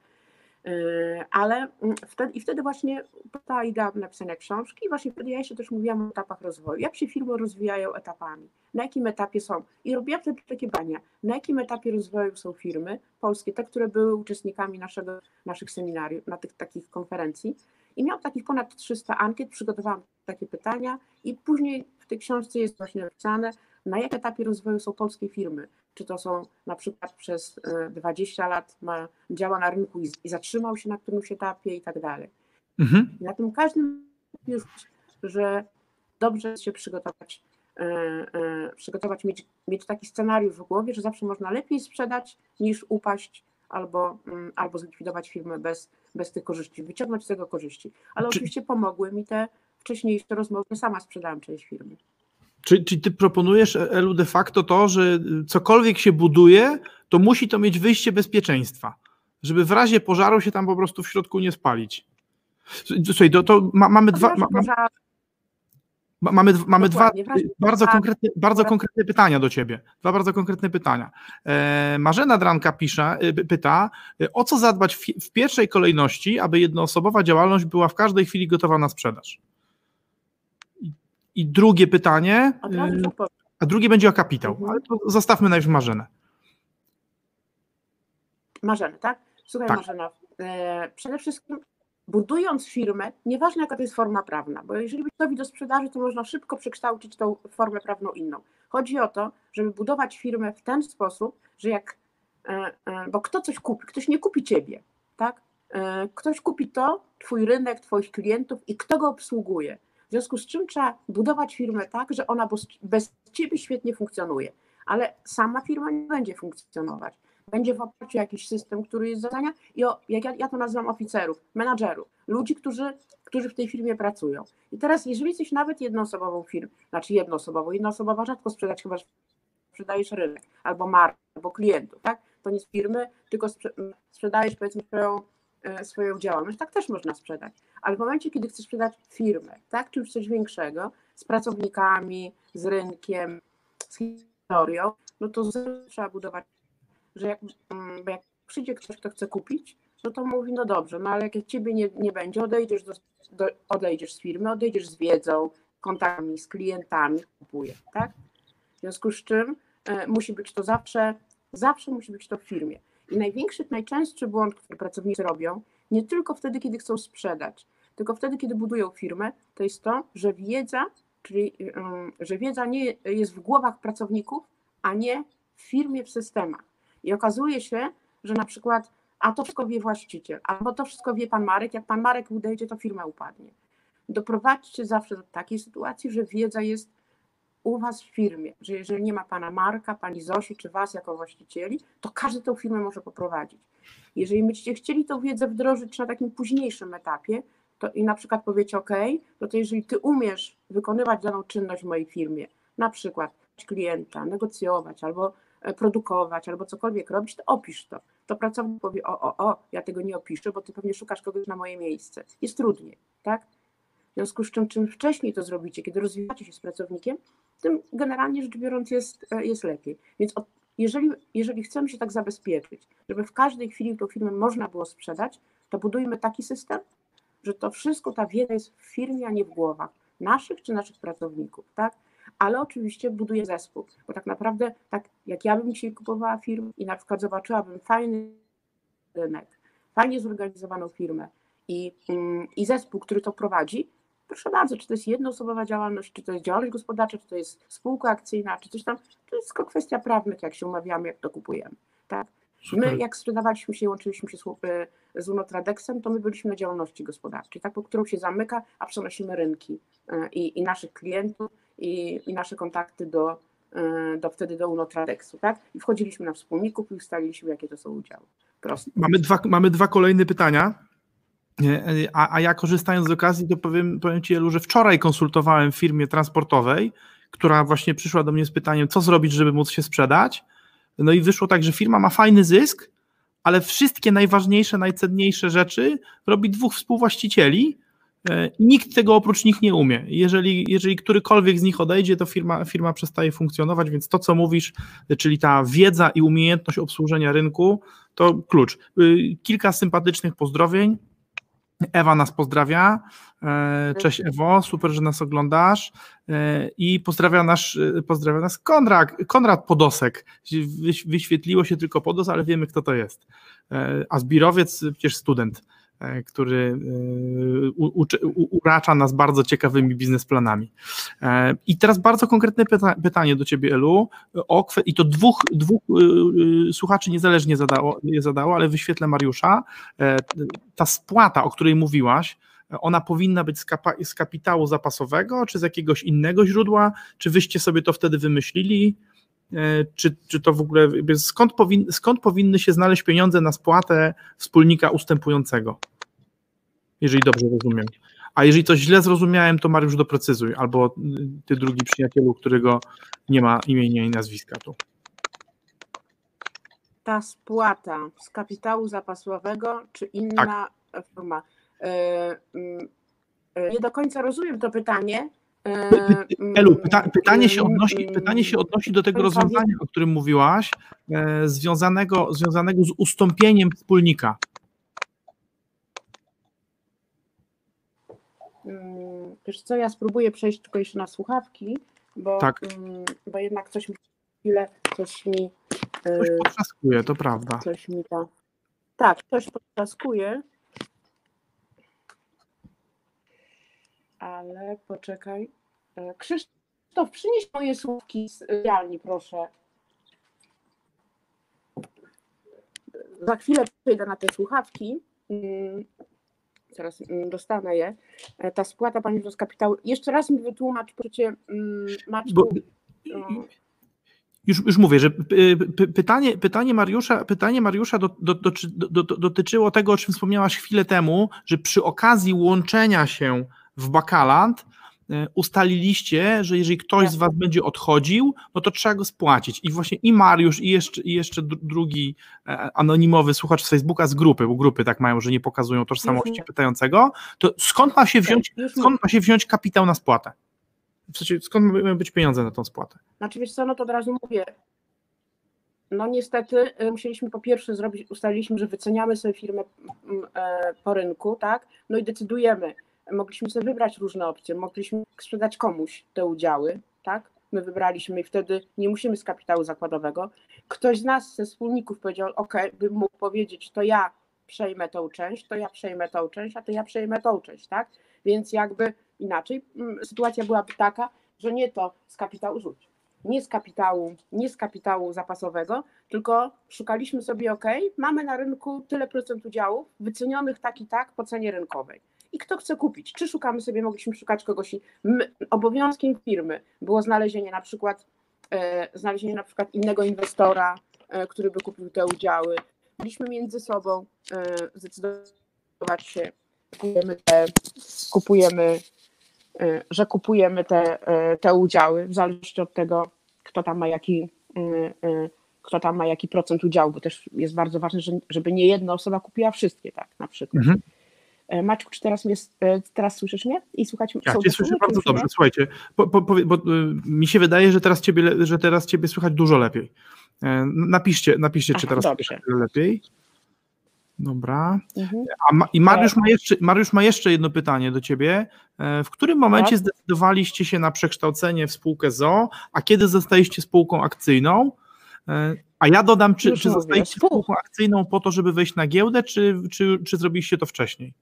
Yy, ale mm, wtedy, i wtedy właśnie ta idea napisania książki, właśnie wtedy ja jeszcze też mówiłam o etapach rozwoju, jak się firmy rozwijają etapami, na jakim etapie są. I robiłam wtedy takie bania, na jakim etapie rozwoju są firmy polskie, te, które były uczestnikami naszego, naszych seminariów, na tych takich konferencji. I miałam takich ponad 300 ankiet, przygotowałam takie pytania i później w tej książce jest właśnie napisane, na jakim etapie rozwoju są polskie firmy, czy to są na przykład przez 20 e, lat ma, działa na rynku i, i zatrzymał się na którymś etapie i tak dalej. Mhm. Na tym każdym już, że dobrze się przygotować, e, e, przygotować, mieć, mieć taki scenariusz w głowie, że zawsze można lepiej sprzedać niż upaść albo, mm, albo zlikwidować firmę bez, bez tych korzyści, wyciągnąć z tego korzyści. Ale Czy... oczywiście pomogły mi te wcześniejsze rozmowy, sama sprzedałam część firmy. Czyli, czyli ty proponujesz Elu de facto to, że cokolwiek się buduje, to musi to mieć wyjście bezpieczeństwa, żeby w razie pożaru się tam po prostu w środku nie spalić. Słuchaj, to, to ma, mamy dwa. Ma, ma, mamy, mamy dwa bardzo konkretne, bardzo konkretne pytania do ciebie. Dwa bardzo konkretne pytania. E, Marzena Dranka pisze, e, pyta, e, o co zadbać w, w pierwszej kolejności, aby jednoosobowa działalność była w każdej chwili gotowa na sprzedaż? I drugie pytanie, y, a drugie będzie o kapitał, mhm. ale to zostawmy najpierw Marzenę. Marzenę, tak? Słuchaj tak. Marzena, e, przede wszystkim budując firmę, nieważne jaka to jest forma prawna, bo jeżeli być gotowi do sprzedaży, to można szybko przekształcić tą formę prawną inną. Chodzi o to, żeby budować firmę w ten sposób, że jak, e, bo kto coś kupi, ktoś nie kupi ciebie, tak? Ktoś kupi to, twój rynek, twoich klientów i kto go obsługuje. Związku z czym trzeba budować firmę tak, że ona bez ciebie świetnie funkcjonuje, ale sama firma nie będzie funkcjonować. Będzie w oparciu jakiś system, który jest zadania i o, jak ja, ja to nazywam oficerów, menadżerów, ludzi, którzy, którzy w tej firmie pracują. I teraz, jeżeli jesteś nawet jednoosobową firmą, znaczy jednoosobową, jednoosobowa rzadko sprzedać, chyba sprzedajesz rynek, albo markę, albo klientów, tak? To nie z firmy, tylko sprzedajesz powiedzmy swoją swoją działalność, tak też można sprzedać. Ale w momencie, kiedy chcesz sprzedać firmę, tak, czy już coś większego, z pracownikami, z rynkiem, z historią, no to trzeba budować, że jak, mm, jak przyjdzie ktoś, kto chce kupić, no to mówi, no dobrze, no ale jak ciebie nie, nie będzie, odejdziesz, do, do, odejdziesz z firmy, odejdziesz z wiedzą, kontaktami, z klientami, kupuje, tak? W związku z czym e, musi być to zawsze, zawsze musi być to w firmie. I największy, najczęstszy błąd, który pracownicy robią, nie tylko wtedy, kiedy chcą sprzedać, tylko wtedy, kiedy budują firmę, to jest to, że wiedza, czyli że wiedza nie jest w głowach pracowników, a nie w firmie, w systemach. I okazuje się, że na przykład, a to wszystko wie właściciel, albo to wszystko wie pan Marek, jak pan Marek odejdzie, to firma upadnie. Doprowadźcie zawsze do takiej sytuacji, że wiedza jest u Was w firmie, że jeżeli nie ma Pana Marka, Pani Zosi czy Was jako właścicieli, to każdy tą firmę może poprowadzić. Jeżeli będziecie chcieli tą wiedzę wdrożyć na takim późniejszym etapie, to i na przykład powiecie, OK, no to jeżeli Ty umiesz wykonywać daną czynność w mojej firmie, na przykład klienta, negocjować albo e, produkować, albo cokolwiek robić, to opisz to. To pracownik powie, o, o, o, ja tego nie opiszę, bo ty pewnie szukasz kogoś na moje miejsce. Jest trudniej, tak? W związku z czym, czym wcześniej to zrobicie, kiedy rozwijacie się z pracownikiem, tym generalnie rzecz biorąc jest, e, jest lepiej. Więc od, jeżeli, jeżeli chcemy się tak zabezpieczyć, żeby w każdej chwili tą firmę można było sprzedać, to budujmy taki system, że to wszystko, ta wiedza jest w firmie, a nie w głowach naszych czy naszych pracowników, tak? Ale oczywiście buduje zespół, bo tak naprawdę, tak jak ja bym dzisiaj kupowała firmę i na przykład zobaczyłabym fajny rynek, fajnie zorganizowaną firmę i, mm, i zespół, który to prowadzi, proszę bardzo, czy to jest jednoosobowa działalność, czy to jest działalność gospodarcza, czy to jest spółka akcyjna, czy coś tam, to jest tylko kwestia prawnych, jak się umawiamy, jak to kupujemy, tak? My, jak sprzedawaliśmy się i łączyliśmy się z Unotradexem, to my byliśmy na działalności gospodarczej, tak, po którą się zamyka, a przenosimy rynki e, i, i naszych klientów, i, i, nasze kontakty do, e, do wtedy do Unotradexu, tak? I wchodziliśmy na wspólników i ustaliliśmy, jakie to są udziały. Proste. Mamy dwa, mamy dwa kolejne pytania. A, a ja korzystając z okazji, to powiem, powiem Ci, Elu, że wczoraj konsultowałem w firmie transportowej, która właśnie przyszła do mnie z pytaniem, co zrobić, żeby móc się sprzedać. No i wyszło tak, że firma ma fajny zysk, ale wszystkie najważniejsze, najcenniejsze rzeczy robi dwóch współwłaścicieli e, i nikt tego oprócz nich nie umie. Jeżeli, jeżeli którykolwiek z nich odejdzie, to firma, firma przestaje funkcjonować, więc to, co mówisz, czyli ta wiedza i umiejętność obsłużenia rynku, to klucz. Y, kilka sympatycznych pozdrowień. Ewa nas pozdrawia. E, cześć Ewo, super, że nas oglądasz. E, I pozdrawia, nasz, e, pozdrawia nas Konrad, Konrad Podosek. Wyświetliło się tylko Podos, ale wiemy, kto to jest. A Zbirowiec, przecież student, który uracza nas bardzo ciekawymi biznesplanami. I teraz bardzo konkretne pyta pytanie do Ciebie, Elu. O, I to dwóch, dwóch słuchaczy niezależnie zadało, je zadało, ale wyświetlę Mariusza. Ta spłata, o której mówiłaś, ona powinna być z, kapitału zapasowego, czy z jakiegoś innego źródła? Czy wyście sobie to wtedy wymyślili? E, czy, czy to w ogóle, skąd, powin, skąd powinny się znaleźć pieniądze na spłatę wspólnika ustępującego? Jeżeli dobrze rozumiem. A jeżeli coś źle zrozumiałem, to Mariusz doprecyzuj, albo ty drugi przyjacielu, którego nie ma imienia i nazwiska tu. Ta spłata z kapitału zapasowego, czy inna tak. forma? E, mm, e, nie do końca rozumiem to pytanie. E, Elu, pyta, pytanie, się odnosi, pytanie się odnosi do tego rozwiązania, o którym mówiłaś, związanego, związanego z ustąpieniem wspólnika. Mm, wiesz co, ja spróbuję przejść tylko jeszcze na słuchawki, bo, tak. Mm, bo jednak coś mi chwilę, coś mi... Coś potrzaskuje, to prawda. Coś mi ta... Tak, coś potrzaskuje. Ale poczekaj. E, Krzysztof, przynieś moje słówki z realni, proszę. Za chwilę przejdę na te słuchawki. Mm, zaraz mm, dostanę je. E, ta spłata pani z kapitału. Jeszcze raz mi wytłumacz, proszę, mm. Bo, już, już mówię, że pytanie, pytanie Mariusza, pytanie Mariusza do, do, do, dotyczyło tego, o czym wspomniałaś chwilę temu, że przy okazji łączenia się w Bakaland e, ustaliliście, że jeżeli ktoś z was będzie odchodził, no to trzeba go spłacić. I właśnie i Mariusz, i jeszcze, i jeszcze drugi e, anonimowy słuchacz z Facebooka z grupy, bo grupy tak mają, że nie pokazują tożsamości mhm. pytającego, to skąd ma się wziąć, skąd ma się wziąć kapitał na spłatę? W sensie, skąd mają być pieniądze na tą spłatę? Znaczy wiesz co, no to od razu mówię, no niestety e, musieliśmy po pierwsze zrobić, ustaliliśmy, że wyceniamy sobie firmę po rynku, tak, no i decydujemy, mogliśmy sobie wybrać różne opcje, mogliśmy sprzedać komuś te udziały, tak? My wybraliśmy i wtedy nie musimy z kapitału zakładowego. Ktoś z nas, ze wspólników powiedział, ok, bym mógł powiedzieć, to ja przejmę tą część, to ja przejmę tą część, a to ja przejmę tą część, tak? Więc jakby inaczej sytuacja byłaby taka, że nie to z kapitału rzuć, nie z kapitału, nie z kapitału zapasowego, tylko szukaliśmy sobie, ok, mamy na rynku tyle procent udziałów wycenionych tak i tak po cenie rynkowej i kto chce kupić. Czy szukamy sobie, mogliśmy szukać kogoś. My, obowiązkiem firmy było znalezienie na przykład e, znalezienie na przykład innego inwestora, e, który by kupił te udziały. Mogliśmy między sobą e, zdecydować się, kupujemy te, kupujemy, e, że kupujemy te, e, te udziały, w zależności od tego, kto tam ma jaki e, kto tam ma jaki procent udziału, bo też jest bardzo ważne, że- żeby nie jedna osoba kupiła wszystkie, tak, na przykład. Mhm. E, Maćku, czy teraz, mnie, e, teraz słyszysz mnie i słuchać Ja są cię słyszę bardzo nie? dobrze. Słuchajcie, powie- bo, y, mi się wydaje, że teraz ciebie, że teraz ciebie słychać dużo lepiej. E, Napiszcie, napiszcie czy teraz dobrze. lepiej. Dobra. Mhm. A Ma, I Mariusz ma, jeszcze, Mariusz ma jeszcze jedno pytanie do ciebie. E, W którym momencie Tak. zdecydowaliście się na przekształcenie w spółkę ZO, a kiedy zostaliście spółką akcyjną? E, A ja dodam, czy, Już czy mówię, zostaliście spół- spółką akcyjną po to, żeby wejść na giełdę, czy, czy, czy zrobiliście to wcześniej?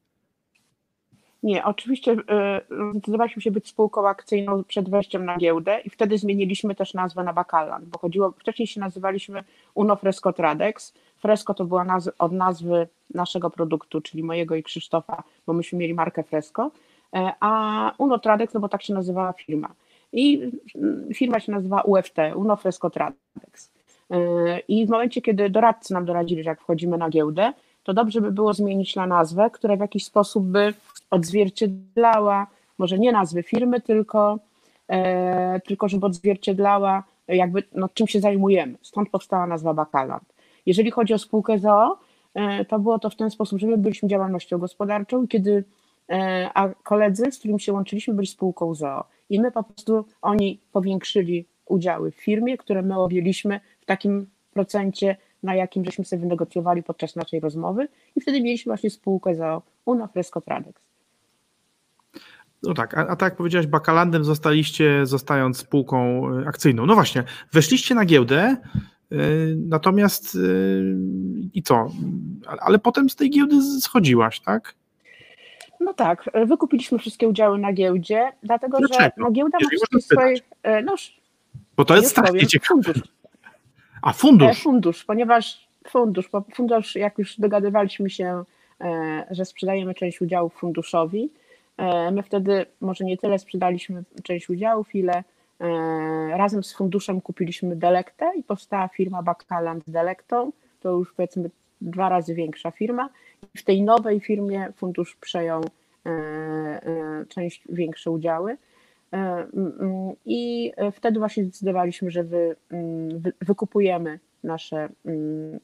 Nie, oczywiście e, zdecydowaliśmy się być spółką akcyjną przed wejściem na giełdę i wtedy zmieniliśmy też nazwę na Bakalan, bo chodziło, wcześniej się nazywaliśmy Uno Fresco Tradex. Fresco to była naz- od nazwy naszego produktu, czyli mojego i Krzysztofa, bo myśmy mieli markę Fresco, e, a Uno Tradex, no bo tak się nazywała firma. I mm, firma się nazywa UFT, Uno Fresco Tradex. E, I w momencie, kiedy doradcy nam doradzili, że jak wchodzimy na giełdę, to dobrze by było zmienić na nazwę, która w jakiś sposób by odzwierciedlała, może nie nazwy firmy, tylko, e, tylko żeby odzwierciedlała jakby no, czym się zajmujemy. Stąd powstała nazwa Bakaland. Jeżeli chodzi o spółkę ZOO, e, to było to w ten sposób, że my byliśmy działalnością gospodarczą, kiedy e, a koledzy, z którymi się łączyliśmy, byli spółką ZOO. I my po prostu, oni powiększyli udziały w firmie, które my objęliśmy w takim procencie, na jakim żeśmy sobie wynegocjowali podczas naszej rozmowy i wtedy mieliśmy właśnie spółkę ZOO Uno Fresco Tradex. No tak, a, a tak jak powiedziałeś, Bakalandem zostaliście, zostając spółką y, akcyjną. No właśnie, weszliście na giełdę, y, natomiast y, i co? Ale, potem z tej giełdy schodziłaś, tak? No tak, e, wykupiliśmy wszystkie udziały na giełdzie, dlatego że Dlaczego? no, giełda ma Jeżeli wszystkie można swoje. e, No, Bo to jest strasznie ciekawe. fundusz. A E, fundusz. Fundusz, ponieważ fundusz, fundusz, jak już dogadywaliśmy się, e, że sprzedajemy część udziałów funduszowi, e, my wtedy może nie tyle sprzedaliśmy część udziałów, ile razem z funduszem kupiliśmy Delektę i powstała firma Bakaland z Delektą, to już powiedzmy dwa razy większa firma. W tej nowej firmie fundusz przejął część większe udziały. E, I wtedy właśnie zdecydowaliśmy, że wy, wy, wykupujemy nasze,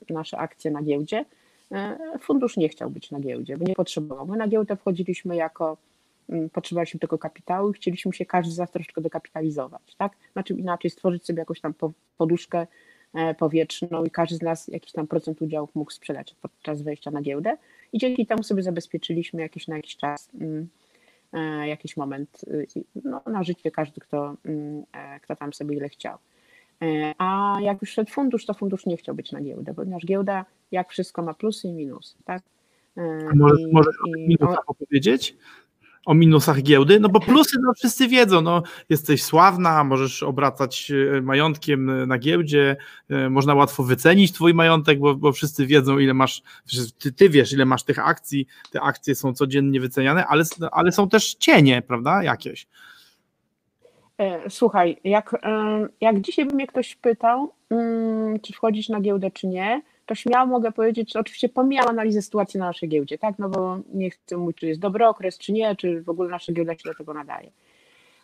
nasze akcje na giełdzie. E, Fundusz nie chciał być na giełdzie, bo nie potrzebował. My na giełdę wchodziliśmy jako, potrzebowaliśmy tego kapitału i chcieliśmy się każdy z nas troszeczkę dokapitalizować, tak? Znaczy inaczej stworzyć sobie jakąś tam po- poduszkę e, powietrzną i każdy z nas jakiś tam procent udziałów mógł sprzedać podczas wejścia na giełdę i dzięki temu sobie zabezpieczyliśmy jakiś na jakiś czas jakiś moment y, no, na życie każdy, kto, mm, e, kto tam sobie ile chciał. E, A jak już szedł fundusz, to fundusz nie chciał być na giełdę, ponieważ giełda, jak wszystko, ma plusy i minusy, tak? E, A Możesz, i- możesz o tych minusach opowiedzieć? O minusach giełdy? No bo plusy no wszyscy wiedzą, no jesteś sławna, możesz obracać e, majątkiem na giełdzie, e, można łatwo wycenić twój majątek, bo, bo wszyscy wiedzą ile masz, ty, ty wiesz ile masz tych akcji, te akcje są codziennie wyceniane, ale, ale są też cienie, prawda, jakieś. E, Słuchaj, jak, jak dzisiaj by mnie ktoś pytał, mm, czy wchodzić na giełdę, czy nie, to śmiało mogę powiedzieć, że oczywiście pomijam analizę sytuacji na naszej giełdzie, tak? No bo nie chcę mówić, czy jest dobry okres, czy nie, czy w ogóle nasza giełda się do tego nadaje.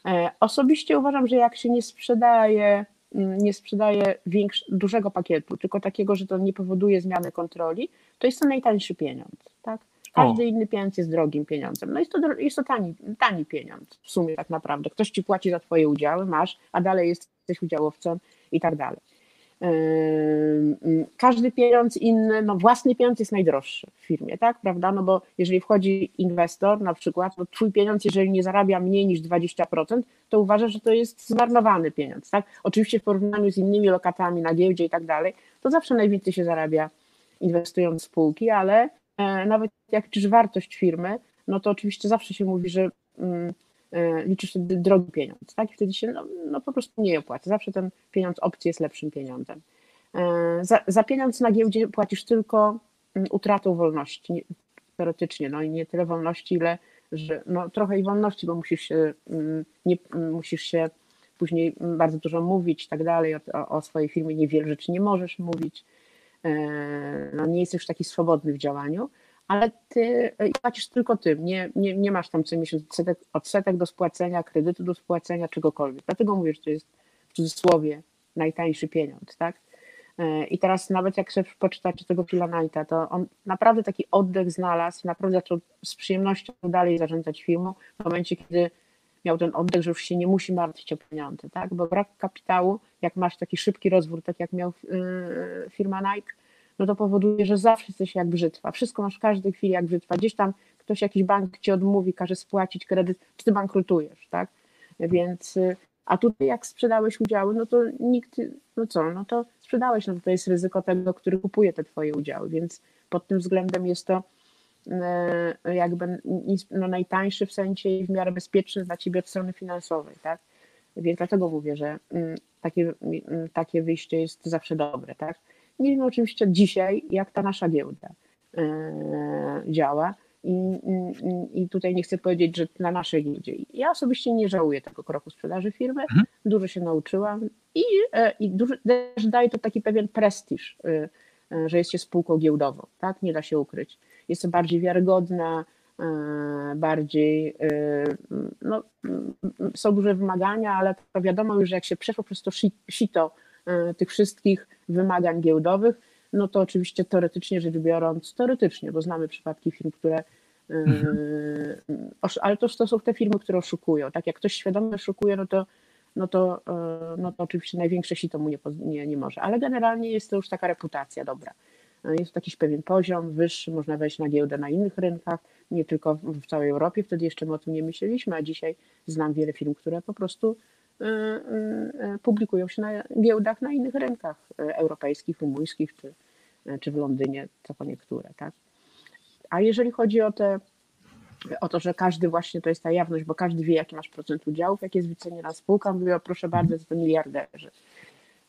E, Osobiście uważam, że jak się nie sprzedaje, mm, nie sprzedaje większ, dużego pakietu, tylko takiego, że to nie powoduje zmiany kontroli, to jest to najtańszy pieniądz, tak? Każdy inny pieniądz jest drogim pieniądzem. No jest to, jest to tani, tani pieniądz w sumie tak naprawdę. Ktoś ci płaci za twoje udziały, masz, a dalej jesteś udziałowcem i tak dalej. Ym, Każdy pieniądz inny, no własny pieniądz jest najdroższy w firmie, tak, prawda? No bo jeżeli wchodzi inwestor na przykład, to twój pieniądz, jeżeli nie zarabia mniej niż 20%, to uważa, że to jest zmarnowany pieniądz, tak? Oczywiście w porównaniu z innymi lokatami na giełdzie i tak dalej, to zawsze najwięcej się zarabia inwestując w spółki, ale e, nawet jak liczysz wartość firmy, no to oczywiście zawsze się mówi, że mm, liczysz wtedy drogi pieniądz, tak? I wtedy się no, no po prostu nie opłaca. Zawsze ten pieniądz opcji jest lepszym pieniądzem. E, Za, za pieniądz na giełdzie płacisz tylko mm, utratą wolności, nie- teoretycznie, no i nie tyle wolności, ile że no, trochę i wolności, bo musisz się, mm, nie, musisz się później bardzo dużo mówić i tak dalej, o, o swojej firmie niewiele rzeczy nie możesz mówić, e, no, nie jesteś taki swobodny w działaniu, ale ty płacisz tylko tym, nie, nie, nie masz tam co miesiąc odsetek, odsetek do spłacenia, kredytu do spłacenia, czegokolwiek. Dlatego mówię, że to jest w cudzysłowie najtańszy pieniądz, tak? E, I teraz nawet jak sobie poczytacie tego Phila Knighta, to on naprawdę taki oddech znalazł naprawdę zaczął z przyjemnością dalej zarządzać firmą w momencie, kiedy miał ten oddech, że już się nie musi martwić o pieniądze, tak? Bo brak kapitału, jak masz taki szybki rozwój, tak jak miał yy, firma Nike, to powoduje, że zawsze jesteś jak brzytwa. Wszystko masz w każdej chwili jak brzytwa. Gdzieś tam ktoś, jakiś bank ci odmówi, każe spłacić kredyt, czy ty bankrutujesz, tak? Więc, y, a tutaj jak sprzedałeś udziały, no to nikt, no co, no to sprzedałeś, no to jest ryzyko tego, który kupuje te twoje udziały, więc pod tym względem jest to y, jakby no, najtańszy w sensie i w miarę bezpieczny dla ciebie od strony finansowej, tak? Więc dlatego mówię, że mm, takie, mm, takie wyjście jest zawsze dobre, tak? Nie wiem oczywiście dzisiaj, jak ta nasza giełda e, działa. I, i, I, tutaj nie chcę powiedzieć, że na naszej giełdzie. Ja osobiście nie żałuję tego kroku sprzedaży firmy. Mhm. Dużo się nauczyłam i, e, i dużo, też daje to taki pewien prestiż, e, że jest się spółką giełdową. Tak? Nie da się ukryć. Jest to bardziej wiarygodna, bardziej. No, są duże wymagania, ale to wiadomo już, że jak się przeszło przez to sito tych wszystkich wymagań giełdowych, no to oczywiście teoretycznie rzecz biorąc, teoretycznie, bo znamy przypadki firm, które e, mhm. ale to, to są te firmy, które oszukują. Tak jak ktoś świadomie oszukuje, no to, no to, e, no to oczywiście największe sito mu nie, nie, nie może, ale generalnie jest to już taka reputacja dobra. Jest to jakiś pewien poziom wyższy, można wejść na giełdę na innych rynkach, nie tylko w całej Europie, wtedy jeszcze my o tym nie myśleliśmy, a dzisiaj znam wiele firm, które po prostu publikują się na giełdach na innych rynkach y, europejskich, rumuńskich czy, czy w Londynie, co po niektóre. Tak? A jeżeli chodzi o te o to, że każdy właśnie to jest ta jawność, bo każdy wie, jaki masz procent udziałów, jak jest wyceniona spółka, mówię, proszę bardzo, to miliarderzy.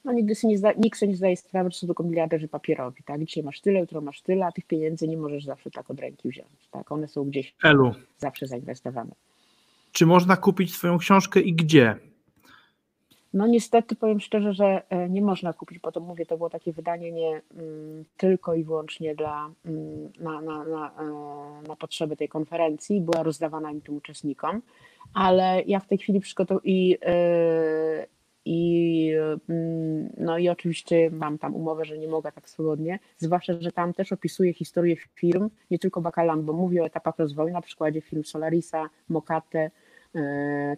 No nigdy sobie nie zda, nikt sobie nie zdaje sprawy, że są tylko miliarderzy papierowi, tak? Dzisiaj masz tyle, jutro masz tyle, a tych pieniędzy nie możesz zawsze tak od ręki wziąć, tak? One są gdzieś Elu. zawsze zainwestowane. Czy można kupić swoją książkę i gdzie? No niestety powiem szczerze, że e, nie można kupić, bo to mówię, to było takie wydanie nie mm, tylko i wyłącznie dla, mm, na, na, na, e, na potrzeby tej konferencji, była rozdawana im tym uczestnikom, ale ja w tej chwili przygotowuję i, e, i, mm, no i oczywiście mam tam umowę, że nie mogę tak swobodnie, zwłaszcza, że tam też opisuję historię firm, nie tylko Bakalan, bo mówię o etapach rozwoju, na przykładzie firm Solarisa, Mokate,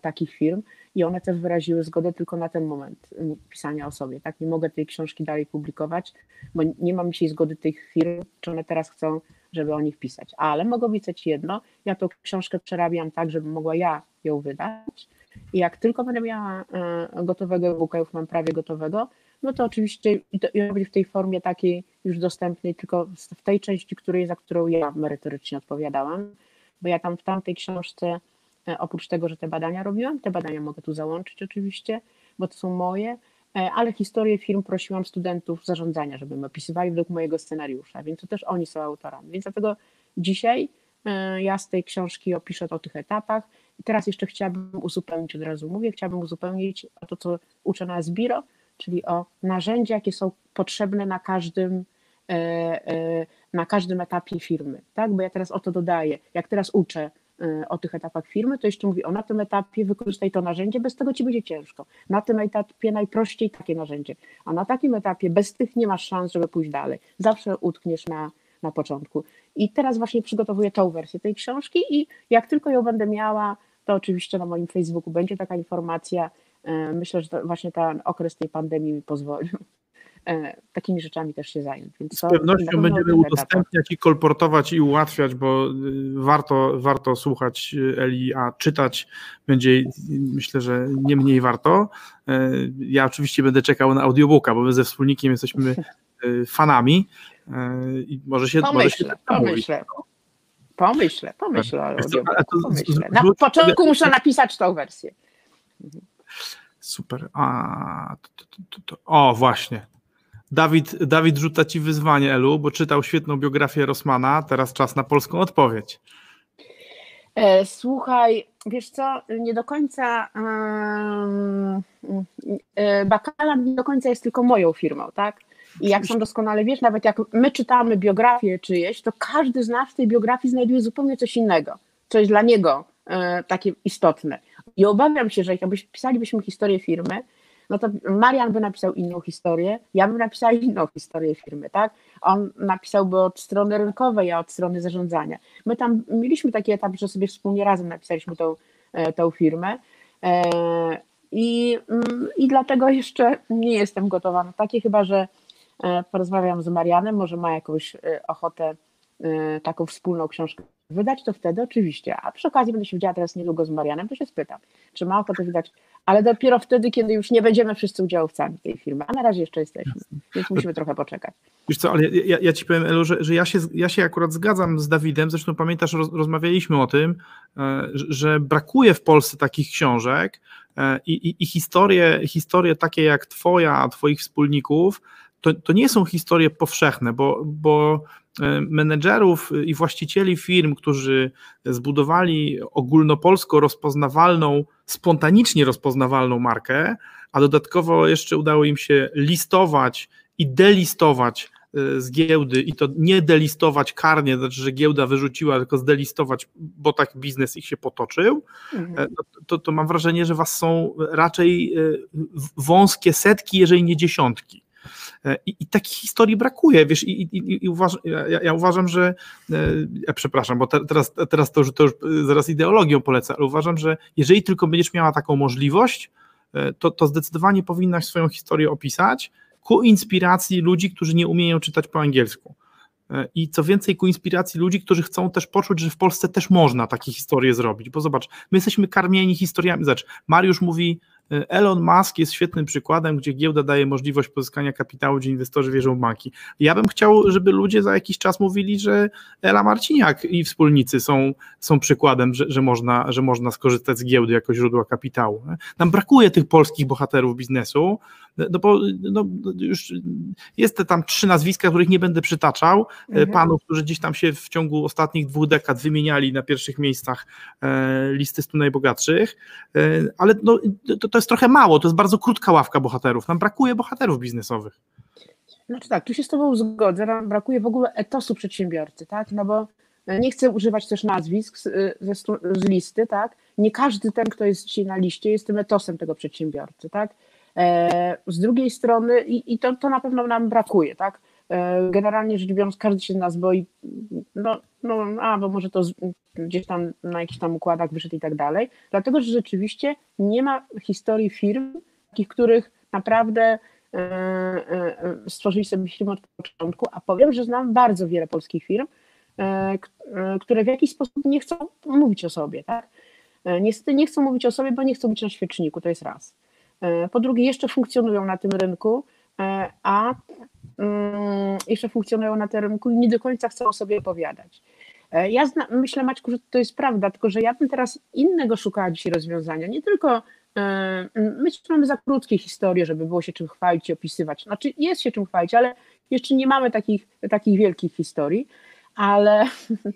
takich firm, i one też wyraziły zgodę tylko na ten moment pisania o sobie. Tak, nie mogę tej książki dalej publikować, bo nie mam dzisiaj zgody tych firm, czy one teraz chcą, żeby o nich pisać. Ale mogę obiecać jedno, ja tą książkę przerabiam tak, żeby mogła ja ją wydać. I jak tylko będę miała e, gotowego e-booka, już mam prawie gotowego, no to oczywiście i to w tej formie takiej już dostępnej, tylko w tej części, której, za którą ja merytorycznie odpowiadałam, bo ja tam w tamtej książce E, oprócz tego, że te badania robiłam, te badania mogę tu załączyć oczywiście, bo to są moje, e, ale historię firm prosiłam studentów zarządzania, żeby opisywali według mojego scenariusza, więc to też oni są autorami. Więc dlatego dzisiaj e, ja z tej książki opiszę o tych etapach. I teraz jeszcze chciałabym uzupełnić, od razu mówię, chciałabym uzupełnić o to, co uczę na Zbiro, czyli o narzędzia, jakie są potrzebne na każdym, na każdym etapie firmy. Tak? Bo ja teraz o to dodaję. Jak teraz uczę o tych etapach firmy, to jeszcze mówi o na tym etapie wykorzystaj to narzędzie, bez tego ci będzie ciężko. Na tym etapie najprościej takie narzędzie, a na takim etapie bez tych nie masz szans, żeby pójść dalej. Zawsze utkniesz na, na początku. I teraz właśnie przygotowuję tą wersję tej książki i jak tylko ją będę miała, to oczywiście na moim Facebooku będzie taka informacja. Y, myślę, że właśnie ten okres tej pandemii mi pozwolił takimi rzeczami też się zająć. Więc Z pewnością będziemy udostępniać i kolportować i ułatwiać, bo y, warto, warto słuchać y, Eli, a czytać będzie myślę, że nie mniej warto. E, ja oczywiście będę czekał na audiobooka, bo my ze wspólnikiem jesteśmy y, fanami e, i może się pomyślę, może się tak pomyślę. Pomyślę, pomyślę o pomyślę. Na początku muszę napisać tą wersję. Super. A, to, to, to, o, właśnie. Dawid, Dawid rzuca ci wyzwanie, Elu, bo czytał świetną biografię Rosmana, teraz czas na polską odpowiedź. E, słuchaj, wiesz co, nie do końca e, Bakalan nie do końca jest tylko moją firmą, tak? I jak sam doskonale wiesz, nawet jak my czytamy biografię czyjeś, to każdy z nas w tej biografii znajduje zupełnie coś innego, co jest dla niego e, takie istotne. I obawiam się, że jak pisalibyśmy historię firmy, no to Marian by napisał inną historię, ja bym napisała inną historię firmy, tak? On napisałby od strony rynkowej, a od strony zarządzania. My tam mieliśmy taki etap, że sobie wspólnie razem napisaliśmy tą, e, tą firmę. E, I, mm, I dlatego jeszcze nie jestem gotowa na takie, chyba że e, porozmawiam z Marianem, może ma jakąś ochotę taką wspólną książkę wydać, to wtedy oczywiście. A przy okazji będę się widziała teraz niedługo z Marianem, to się spytam, czy ma ochotę wydać, ale dopiero wtedy, kiedy już nie będziemy wszyscy udziałowcami tej firmy, a na razie jeszcze jesteśmy, więc musimy trochę poczekać. Wiesz co, ale ja, ja ci powiem, Elu, że, że ja, się, ja się akurat zgadzam z Dawidem, zresztą pamiętasz, roz, rozmawialiśmy o tym, e, że brakuje w Polsce takich książek e, i, i, i historie, historie takie jak twoja, twoich wspólników, to, to nie są historie powszechne, bo, bo e, menedżerów i właścicieli firm, którzy zbudowali ogólnopolsko rozpoznawalną, spontanicznie rozpoznawalną markę, a dodatkowo jeszcze udało im się listować i delistować e, z giełdy i to nie delistować karnie, znaczy, że giełda wyrzuciła, tylko zdelistować, bo tak biznes ich się potoczył, mhm. E, to, to mam wrażenie, że was są raczej wąskie setki, jeżeli nie dziesiątki. E, I, i takich historii brakuje, wiesz, i, i, i uważ, ja, ja, uważam, że, e, ja przepraszam, bo te, teraz, teraz to, to już zaraz ideologią polecę, ale uważam, że jeżeli tylko będziesz miała taką możliwość, e, to, to zdecydowanie powinnaś swoją historię opisać ku inspiracji ludzi, którzy nie umieją czytać po angielsku. I co więcej, ku inspiracji ludzi, którzy chcą też poczuć, że w Polsce też można takie historie zrobić. Bo zobacz, my jesteśmy karmieni historiami. Zobacz, Mariusz mówi, Elon Musk jest świetnym przykładem, gdzie giełda daje możliwość pozyskania kapitału, gdzie inwestorzy wierzą w banki. Ja bym chciał, żeby ludzie za jakiś czas mówili, że Ela Marciniak i wspólnicy są, są przykładem, że, że, można, że można skorzystać z giełdy jako źródła kapitału. Nam brakuje tych polskich bohaterów biznesu, no bo no, już jest te tam trzy nazwiska, których nie będę przytaczał, mhm. panów, którzy gdzieś tam się w ciągu ostatnich dwóch dekad wymieniali na pierwszych miejscach e, listy 100 najbogatszych, e, ale no, to, to jest trochę mało, to jest bardzo krótka ławka bohaterów, nam brakuje bohaterów biznesowych. Znaczy tak, tu się z Tobą zgodzę, nam brakuje w ogóle etosu przedsiębiorcy, tak, no bo nie chcę używać też nazwisk z, z, z listy, tak, nie każdy ten, kto jest dzisiaj na liście jest tym etosem tego przedsiębiorcy, tak, e, z drugiej strony i, i to, to na pewno nam brakuje, tak, e, generalnie rzecz biorąc każdy się z nas boi, no, no a, bo może to gdzieś tam na jakichś tam układach wyszedł i tak dalej, dlatego, że rzeczywiście nie ma historii firm, takich, których naprawdę e, e, stworzyli sobie firmę od początku, a powiem, że znam bardzo wiele polskich firm, e, które w jakiś sposób nie chcą mówić o sobie, tak? Niestety nie chcą mówić o sobie, bo nie chcą być na świeczniku, to jest raz. Po drugie, jeszcze funkcjonują na tym rynku, a mm, jeszcze funkcjonują na tym rynku i nie do końca chcą sobie opowiadać. E, ja zna, myślę, Maćku, że to jest prawda, tylko że ja bym teraz innego szukała dzisiaj rozwiązania. Nie tylko e, my mamy za krótkie historie, żeby było się czym chwalić i opisywać. Znaczy jest się czym chwalić, ale jeszcze nie mamy takich, takich wielkich historii. Ale,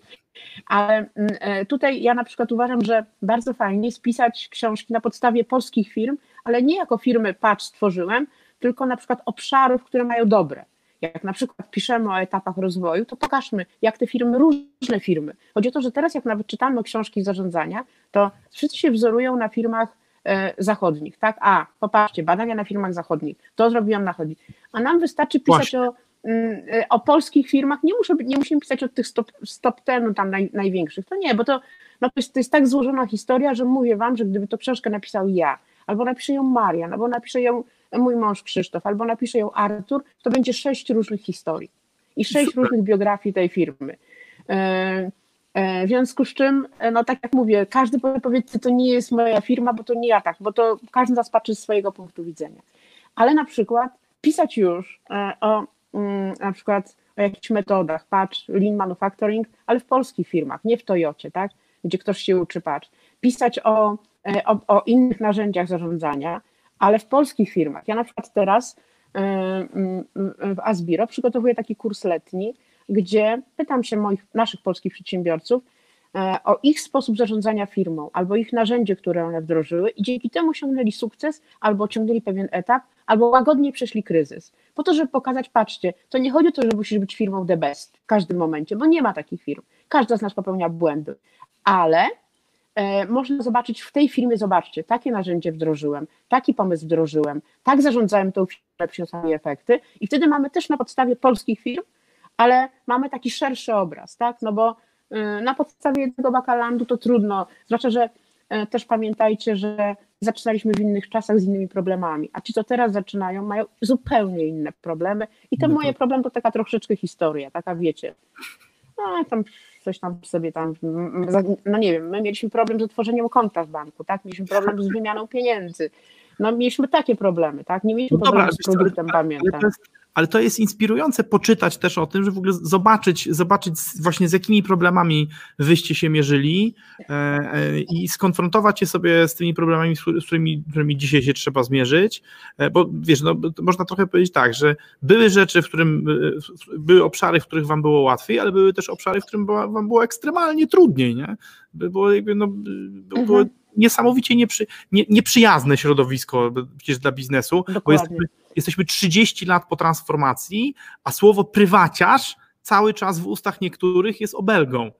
ale e, tutaj ja na przykład uważam, że bardzo fajnie jest pisać książki na podstawie polskich firm, ale nie jako firmy patrz stworzyłem, tylko na przykład obszarów, które mają dobre jak na przykład piszemy o etapach rozwoju, to pokażmy, jak te firmy, różne firmy. Chodzi o to, że teraz jak nawet czytamy książki zarządzania, to wszyscy się wzorują na firmach e, zachodnich, tak? A, popatrzcie, badania na firmach zachodnich, to zrobiłam na chodzi. A nam wystarczy pisać o, mm, e, o polskich firmach, nie, muszę, nie musimy pisać od tych stop, stop tenu tam naj, największych, to nie, bo to, no to, jest, to jest tak złożona historia, że mówię wam, że gdyby to książkę napisał ja, albo napisze ją Marian, albo napisze ją mój mąż Krzysztof, albo napisze ją Artur, to będzie sześć różnych historii i sześć Super. różnych biografii tej firmy. E, w związku z czym, no tak jak mówię, każdy powie, to nie jest moja firma, bo to nie ja tak, bo to każdy z nas patrzy z swojego punktu widzenia. Ale na przykład pisać już o na przykład o jakichś metodach, patrz, lean manufacturing, ale w polskich firmach, nie w Toyocie, tak, gdzie ktoś się uczy, patrz, pisać o, o, o innych narzędziach zarządzania, ale w polskich firmach. Ja na przykład teraz w Asbiro przygotowuję taki kurs letni, gdzie pytam się moich, naszych polskich przedsiębiorców, e, o ich sposób zarządzania firmą albo ich narzędzie, które one wdrożyły i dzięki temu osiągnęli sukces albo osiągnęli pewien etap, albo łagodnie przeszli kryzys. Po to, żeby pokazać, patrzcie, to nie chodzi o to, że musisz być firmą the best w każdym momencie, bo nie ma takich firm. Każda z nas popełnia błędy, ale e, można zobaczyć w tej firmie, zobaczcie, takie narzędzie wdrożyłem, taki pomysł wdrożyłem, tak zarządzałem tą firmę, przyniosłem efekty i wtedy mamy też na podstawie polskich firm, ale mamy taki szerszy obraz, tak, no bo na podstawie jednego bakalandu to trudno, zwłaszcza, że y, też pamiętajcie, że zaczynaliśmy w innych czasach z innymi problemami, a ci, co teraz zaczynają, mają zupełnie inne problemy. I te no moje problemy to taka troszeczkę historia, taka wiecie, no tam coś tam sobie tam, no nie wiem, my mieliśmy problem z otworzeniem konta w banku, tak, mieliśmy problem z wymianą pieniędzy, no mieliśmy takie problemy, tak, nie mieliśmy no problemu z produktem, pamiętam. ale to jest inspirujące poczytać też o tym, że w ogóle zobaczyć, zobaczyć właśnie z jakimi problemami wyście się mierzyli e, e, i skonfrontować je sobie z tymi problemami, z którymi, którymi dzisiaj się trzeba zmierzyć, e, bo wiesz, no, można trochę powiedzieć tak, że były rzeczy, w którym były obszary, w których wam było łatwiej, ale były też obszary, w którym wam było ekstremalnie trudniej, nie? Było jakby, no, było, mhm niesamowicie nieprzy, nie, nieprzyjazne środowisko przecież dla biznesu, Dokładnie. bo jesteśmy, jesteśmy 30 lat po transformacji, a słowo prywaciarz cały czas w ustach niektórych jest obelgą.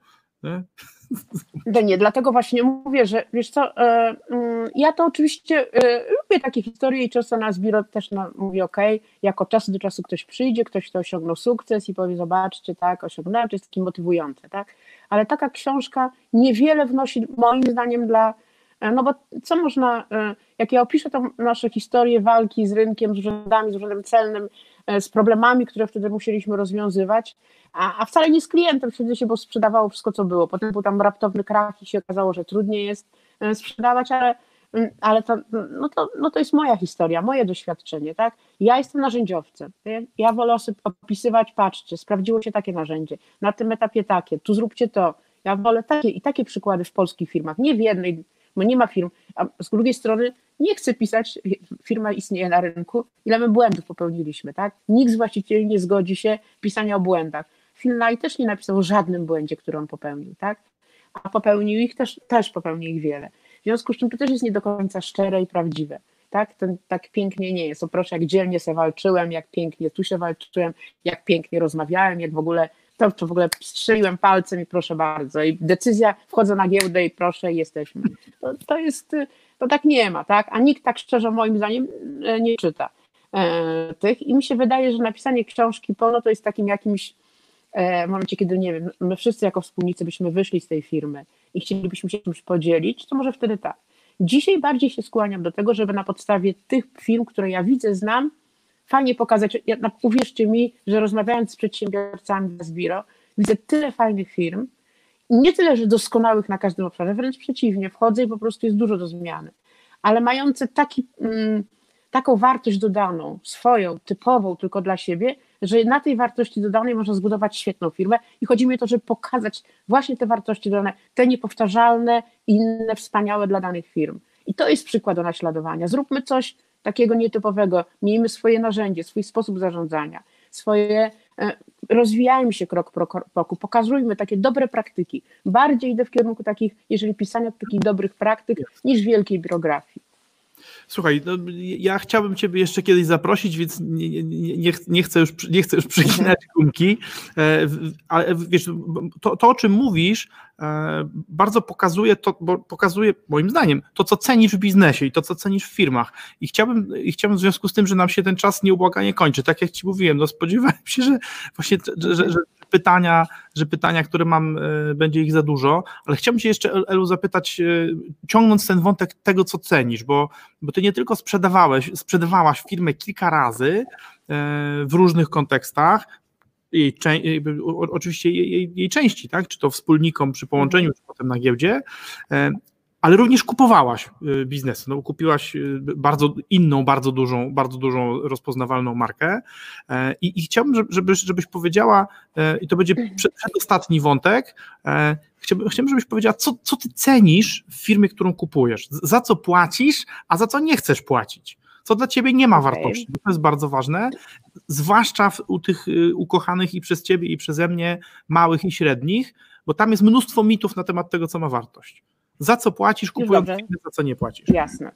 Nie? No nie, dlatego właśnie mówię, że wiesz co, e, mm, ja to oczywiście e, lubię takie historie i często na zbiór też no, mówię, ok, jako czasu do czasu ktoś przyjdzie, ktoś, kto osiągnął sukces i powie, zobaczcie, tak, osiągnąłem, to jest takie motywujące, tak, ale taka książka niewiele wnosi moim zdaniem dla no bo co można, e, jak ja opiszę tą nasze historię walki z rynkiem, z urzędami, z urzędem celnym, e, z problemami, które wtedy musieliśmy rozwiązywać, a, a wcale nie z klientem wtedy się, bo sprzedawało wszystko, co było. Potem był tam raptowny krach i się okazało, że trudniej jest sprzedawać, ale, mm, ale to, no to, no to jest moja historia, moje doświadczenie, tak? Ja jestem narzędziowcem. Ja wolę opisywać, patrzcie, sprawdziło się takie narzędzie, na tym etapie takie, tu zróbcie to. Ja wolę takie i takie przykłady w polskich firmach, nie w jednej bo nie ma firm. A z drugiej strony nie chcę pisać, firma istnieje na rynku, ile my błędów popełniliśmy, tak? Nikt z właścicieli nie zgodzi się pisania o błędach. Finlay też nie napisał o żadnym błędzie, który on popełnił, tak? A popełnił ich też, też popełnił ich wiele. W związku z czym to też jest nie do końca szczere i prawdziwe. Tak, Ten, tak pięknie nie jest. O proszę, jak dzielnie się walczyłem, jak pięknie tu się walczyłem, jak pięknie rozmawiałem, jak w ogóle to, to w ogóle strzeliłem palcem i proszę bardzo. I decyzja, wchodzę na giełdę i proszę, jesteśmy. To, to jest, to tak nie ma, tak? A nikt tak szczerze moim zdaniem e, nie czyta e, tych. I mi się wydaje, że napisanie książki Pono to jest takim jakimś e, w momencie, kiedy nie wiem, my wszyscy jako wspólnicy byśmy wyszli z tej firmy i chcielibyśmy się czymś podzielić, to może wtedy tak. Dzisiaj bardziej się skłaniam do tego, żeby na podstawie tych firm, które ja widzę, znam, fajnie pokazać. Ja, uwierzcie mi, że rozmawiając z przedsiębiorcami z Biro, widzę tyle fajnych firm, nie tyle, że doskonałych na każdym obszarze, wręcz przeciwnie, wchodzę i po prostu jest dużo do zmiany, ale mające taki, mm, taką wartość dodaną, swoją, typową tylko dla siebie, że na tej wartości dodanej można zbudować świetną firmę i chodzi mi o to, żeby pokazać właśnie te wartości dodane, te niepowtarzalne, inne, wspaniałe dla danych firm. I to jest przykład do naśladowania. Zróbmy coś, takiego nietypowego. Miejmy swoje narzędzie, swój sposób zarządzania, swoje, e, rozwijajmy się krok po kroku, pokazujmy takie dobre praktyki. Bardziej idę w kierunku takich, jeżeli pisania takich dobrych praktyk, niż wielkiej biografii. Słuchaj, no, ja chciałbym Ciebie jeszcze kiedyś zaprosić, więc nie, nie, nie, chcę, już, nie chcę już przyginać gumki, e, ale wiesz, to, to o czym mówisz, bardzo pokazuje to, bo pokazuje moim zdaniem to, co cenisz w biznesie i to, co cenisz w firmach. I chciałbym, i chciałbym w związku z tym, że nam się ten czas nieubłaganie kończy, tak jak Ci mówiłem, no spodziewałem się, że właśnie, że, że, pytania, że pytania, które mam, e, będzie ich za dużo, ale chciałbym Cię jeszcze, Elu, zapytać, e, ciągnąc ten wątek tego, co cenisz, bo, bo Ty nie tylko sprzedawałeś, sprzedawałaś firmę kilka razy e, w różnych kontekstach, jej, oczywiście jej, jej, części, tak? czy to wspólnikom przy połączeniu, mhm. czy potem na giełdzie, ale również kupowałaś y, biznesy. No, kupiłaś y, bardzo inną, bardzo dużą, bardzo dużą rozpoznawalną markę e, i, i chciałbym, żeby, żebyś powiedziała, e, i to będzie przedostatni wątek, e, chciałbym, chciałbym, żebyś powiedziała, co, co ty cenisz w firmie, którą kupujesz, za co płacisz, a za co nie chcesz płacić co dla ciebie nie ma okay. wartości. To jest bardzo ważne, zwłaszcza u tych y, ukochanych i przez ciebie i przeze mnie małych i średnich, bo tam jest mnóstwo mitów na temat tego, co ma wartość. Za co płacisz, kupując firmy, za co nie płacisz. Jasne.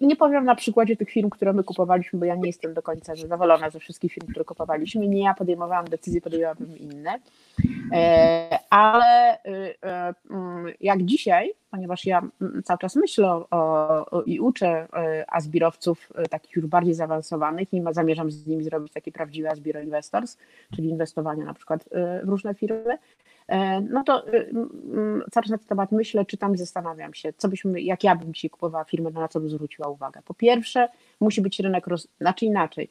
nie powiem na przykładzie tych firm, które my kupowaliśmy, bo ja nie jestem do końca zadowolona ze wszystkich firm, które kupowaliśmy. Nie ja podejmowałam decyzje, podejmowałabym inne. E, ale y, e, mm, jak dzisiaj, ponieważ ja mm, cały czas myślę o, o, i uczę e, azbirowców takich już bardziej zaawansowanych i zamierzam z nimi zrobić taki prawdziwy Azbiro Investors, czyli inwestowanie na przykład w różne firmy, no to y, cały czas na ten temat myślę, czytam i zastanawiam się, co byśmy, jak ja bym dzisiaj kupowała firmę, na co bym zwróciła uwagę. Po pierwsze, musi być rynek, roz, znaczy inaczej.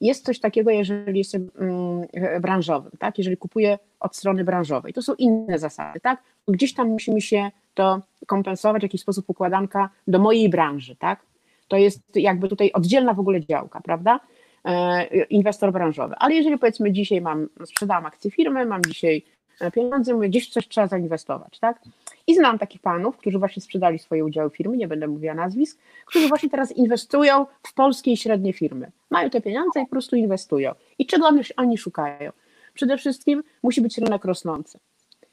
Jest coś takiego, jeżeli jestem mm, branżowym, tak? Jeżeli kupuję od strony branżowej, to są inne zasady, tak? Gdzieś tam musi mi się to kompensować, w jakiś sposób układanka do mojej branży, tak? To jest jakby tutaj oddzielna w ogóle działka, prawda? E, inwestor branżowy. Ale jeżeli powiedzmy dzisiaj mam, sprzedałam akcję firmy, mam dzisiaj E, pieniądze, mówię, gdzieś coś trzeba zainwestować, tak? I znam takich panów, którzy właśnie sprzedali swoje udziały firmy, nie będę mówiła nazwisk, którzy właśnie teraz inwestują w polskie i średnie firmy. Mają te pieniądze i po prostu inwestują. I czego oni, szukają? Przede wszystkim musi być rynek rosnący.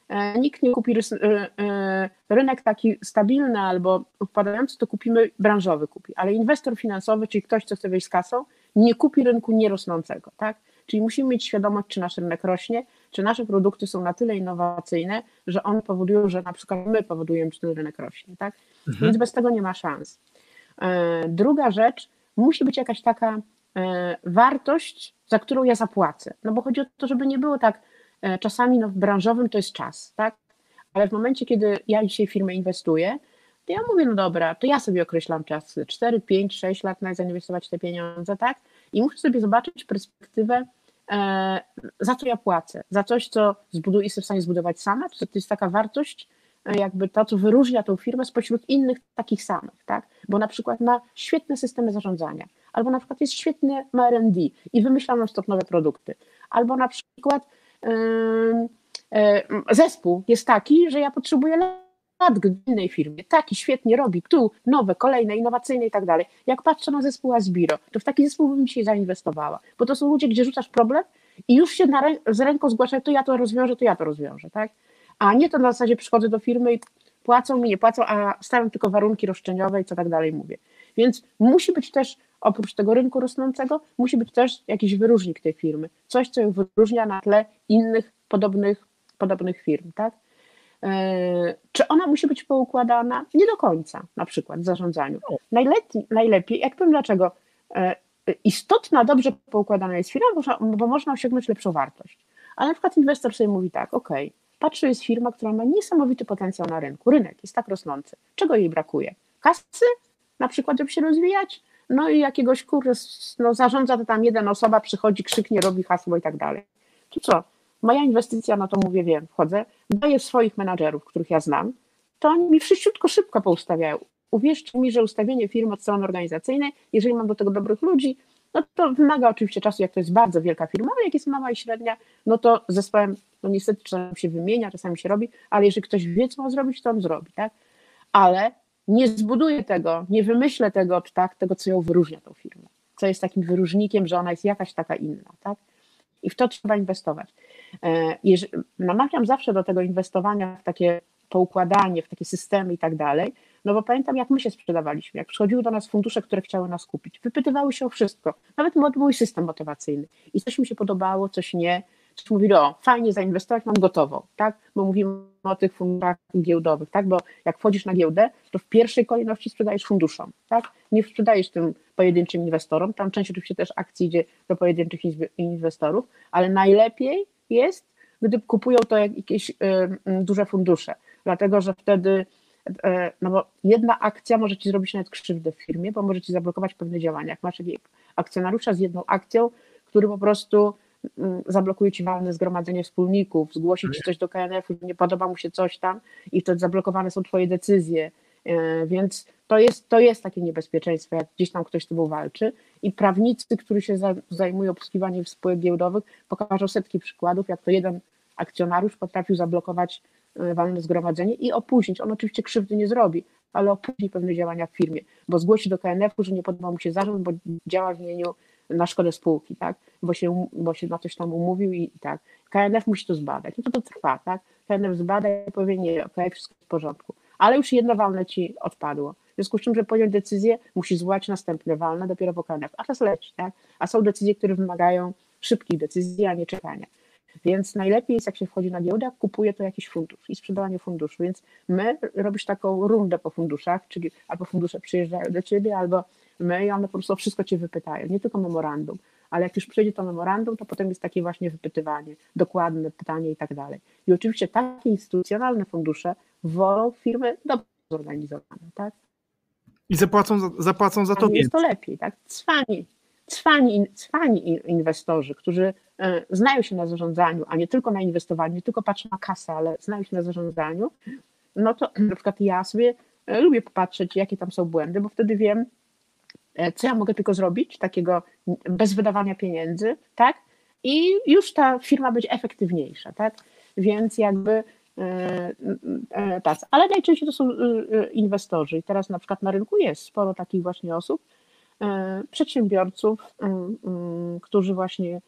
E, nikt nie kupi e, rynek taki stabilny albo upadający, to kupimy branżowy kupi, ale inwestor finansowy, czyli ktoś, kto chce wejść z kasą, nie kupi rynku nierosnącego, tak? Czyli musimy mieć świadomość, czy nasz rynek rośnie, czy nasze produkty są na tyle innowacyjne, że one powodują, że na przykład my powodujemy, że ten rynek rośnie. Tak? Mhm. Więc bez tego nie ma szans. E, druga rzecz, musi być jakaś taka e, wartość, za którą ja zapłacę. No bo chodzi o to, żeby nie było tak, e, czasami no w branżowym to jest czas, tak? Ale w momencie, kiedy ja dzisiaj w firmę inwestuję, to ja mówię, no dobra, to ja sobie określam czas, 4, 5, 6 lat na zainwestować te pieniądze, tak? I muszę sobie zobaczyć perspektywę za co ja płacę, za coś, co zbuduję, jestem w stanie zbudować sama, to jest taka wartość, e, jakby to, co wyróżnia tą firmę spośród innych takich samych, tak? Bo na przykład ma świetne systemy zarządzania, albo na przykład jest świetny ma R&D i wymyśla non stop nowe produkty, albo na przykład yy, yy, zespół jest taki, że ja potrzebuję w innej firmie, taki świetnie robi, tu nowe, kolejne, innowacyjne i tak dalej. Jak patrzę na zespół Asbiro, to w taki zespół bym się zainwestowała, bo to są ludzie, gdzie rzucasz problem i już się rę z ręką zgłaszają, to ja to rozwiążę, to ja to rozwiążę, tak? A nie to na zasadzie przychodzę do firmy i płacą mi, nie płacą, a stawiam tylko warunki roszczeniowe i co tak dalej mówię. Więc musi być też, oprócz tego rynku rosnącego, musi być też jakiś wyróżnik tej firmy. Coś, co ją wyróżnia na tle innych podobnych, podobnych firm, tak? E, czy ona musi być poukładana? Nie do końca, na przykład w zarządzaniu. Najlepiej, najlepiej jak powiem dlaczego, e, istotna, dobrze poukładana jest firma, bo można osiągnąć lepszą wartość. Ale na przykład inwestor sobie mówi tak, ok, patrzę, jest firma, która ma niesamowity potencjał na rynku, rynek jest tak rosnący. Czego jej brakuje? Kasy, na przykład, żeby się rozwijać, no i jakiegoś kurde, no zarządza to tam jedna osoba, przychodzi, krzyknie, robi hasło i tak dalej. To co? Moja inwestycja, no to mówię, wiem, wchodzę, daję swoich menadżerów, których ja znam, to oni mi wszyściutko szybko poustawiają. Uwierzcie mi, że ustawienie firmy od strony organizacyjnej, jeżeli mam do tego dobrych ludzi, no to wymaga oczywiście czasu, jak to jest bardzo wielka firma, ale jak jest mała i średnia, no to zespołem, no niestety czasami się wymienia, czasami się robi, ale jeżeli ktoś wie, co ma zrobić, to on zrobi, tak? Ale nie zbuduję tego, nie wymyślę tego, tak, tego, co ją wyróżnia tą firmę, co jest takim wyróżnikiem, że ona jest jakaś taka inna, tak? I w to trzeba inwestować. E, namawiam zawsze do tego inwestowania w takie poukładanie, w takie systemy i tak dalej, no bo pamiętam, jak my się sprzedawaliśmy, jak przychodziły do nas fundusze, które chciały nas kupić, wypytywały się o wszystko, nawet mój system motywacyjny. I coś mi się podobało, coś nie, coś mówili, o fajnie zainwestować, mam gotową, tak, bo mówimy o tych funduszach giełdowych, tak, bo jak wchodzisz na giełdę, to w pierwszej kolejności sprzedajesz funduszom, tak, nie sprzedajesz tym pojedynczym inwestorom, tam część oczywiście też akcji idzie do pojedynczych inwestorów, ale najlepiej jest, gdy kupują to jakieś y, duże fundusze, dlatego że wtedy e, no bo jedna akcja może ci zrobić nawet krzywdę w firmie, bo może ci zablokować pewne działania. Jak masz akcjonariusza z jedną akcją, który po prostu zablokuje ci walne zgromadzenie wspólników, zgłosi ci coś do KNF-u, nie podoba mu się coś tam i wtedy zablokowane są twoje decyzje, e, więc to jest, to jest takie niebezpieczeństwo, jak gdzieś tam ktoś z tobą walczy i prawnicy, którzy się zajmują obsługiwaniem spółek giełdowych, pokażą setki przykładów, jak to jeden akcjonariusz potrafił zablokować e, walne zgromadzenie i opóźnić. On oczywiście krzywdy nie zrobi, ale opóźni pewne działania w firmie, bo zgłosi do KNF-u, że nie podoba mu się zarząd, bo działa w imieniu na szkodę spółki, tak? Bo się, bo się na coś tam umówił i, i tak. KNF musi to zbadać. No to to trwa, tak? KNF zbada i powie nie, okej, okay, wszystko w porządku. Ale już jedno walne ci odpadło. Związku z czym, żeby podjąć decyzję, musi zwołać następne walne dopiero KNF. A czas leci, tak? A są decyzje, które wymagają szybkich decyzji, a nie czekania. Więc najlepiej jest, jak się wchodzi na giełdę, kupuje to jakiś fundusz i sprzedawanie funduszu. Więc my robisz taką rundę po funduszach, czyli albo fundusze przyjeżdżają do ciebie, albo my i one po prostu wszystko cię wypytają, nie tylko memorandum, ale jak już przejdzie to memorandum, to potem jest takie właśnie wypytywanie, dokładne pytanie i tak dalej. I oczywiście takie instytucjonalne fundusze wolą firmy dobrze zorganizowane, tak? I zapłacą za, zapłacą za to więcej. Jest to lepiej, tak? Cwani, cwani, cwani inwestorzy, którzy e, znają się na zarządzaniu, a nie tylko na inwestowaniu, nie tylko patrzą na kasę, ale znają się na zarządzaniu, no to na przykład ja sobie e, lubię popatrzeć, jakie tam są błędy, bo wtedy wiem, e, co ja mogę tylko zrobić, takiego bez wydawania pieniędzy, tak? I już ta firma będzie efektywniejsza, tak? Więc jakby tak, ale najczęściej to są inwestorzy i teraz na przykład na rynku jest sporo takich właśnie osób, przedsiębiorców, którzy właśnie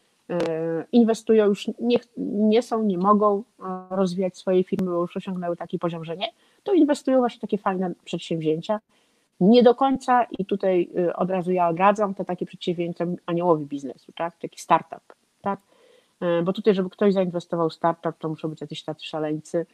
inwestują, już nie, nie są, nie mogą rozwijać swojej firmy, bo już osiągnęły taki poziom, że nie, to inwestują właśnie takie fajne przedsięwzięcia. Nie do końca, i tutaj od razu ja odradzam te takie przedsięwzięcia aniołowi biznesu, tak? taki startup. Tak? Bo tutaj, żeby ktoś zainwestował w startup, to muszą być jacyś tacy szaleńcy,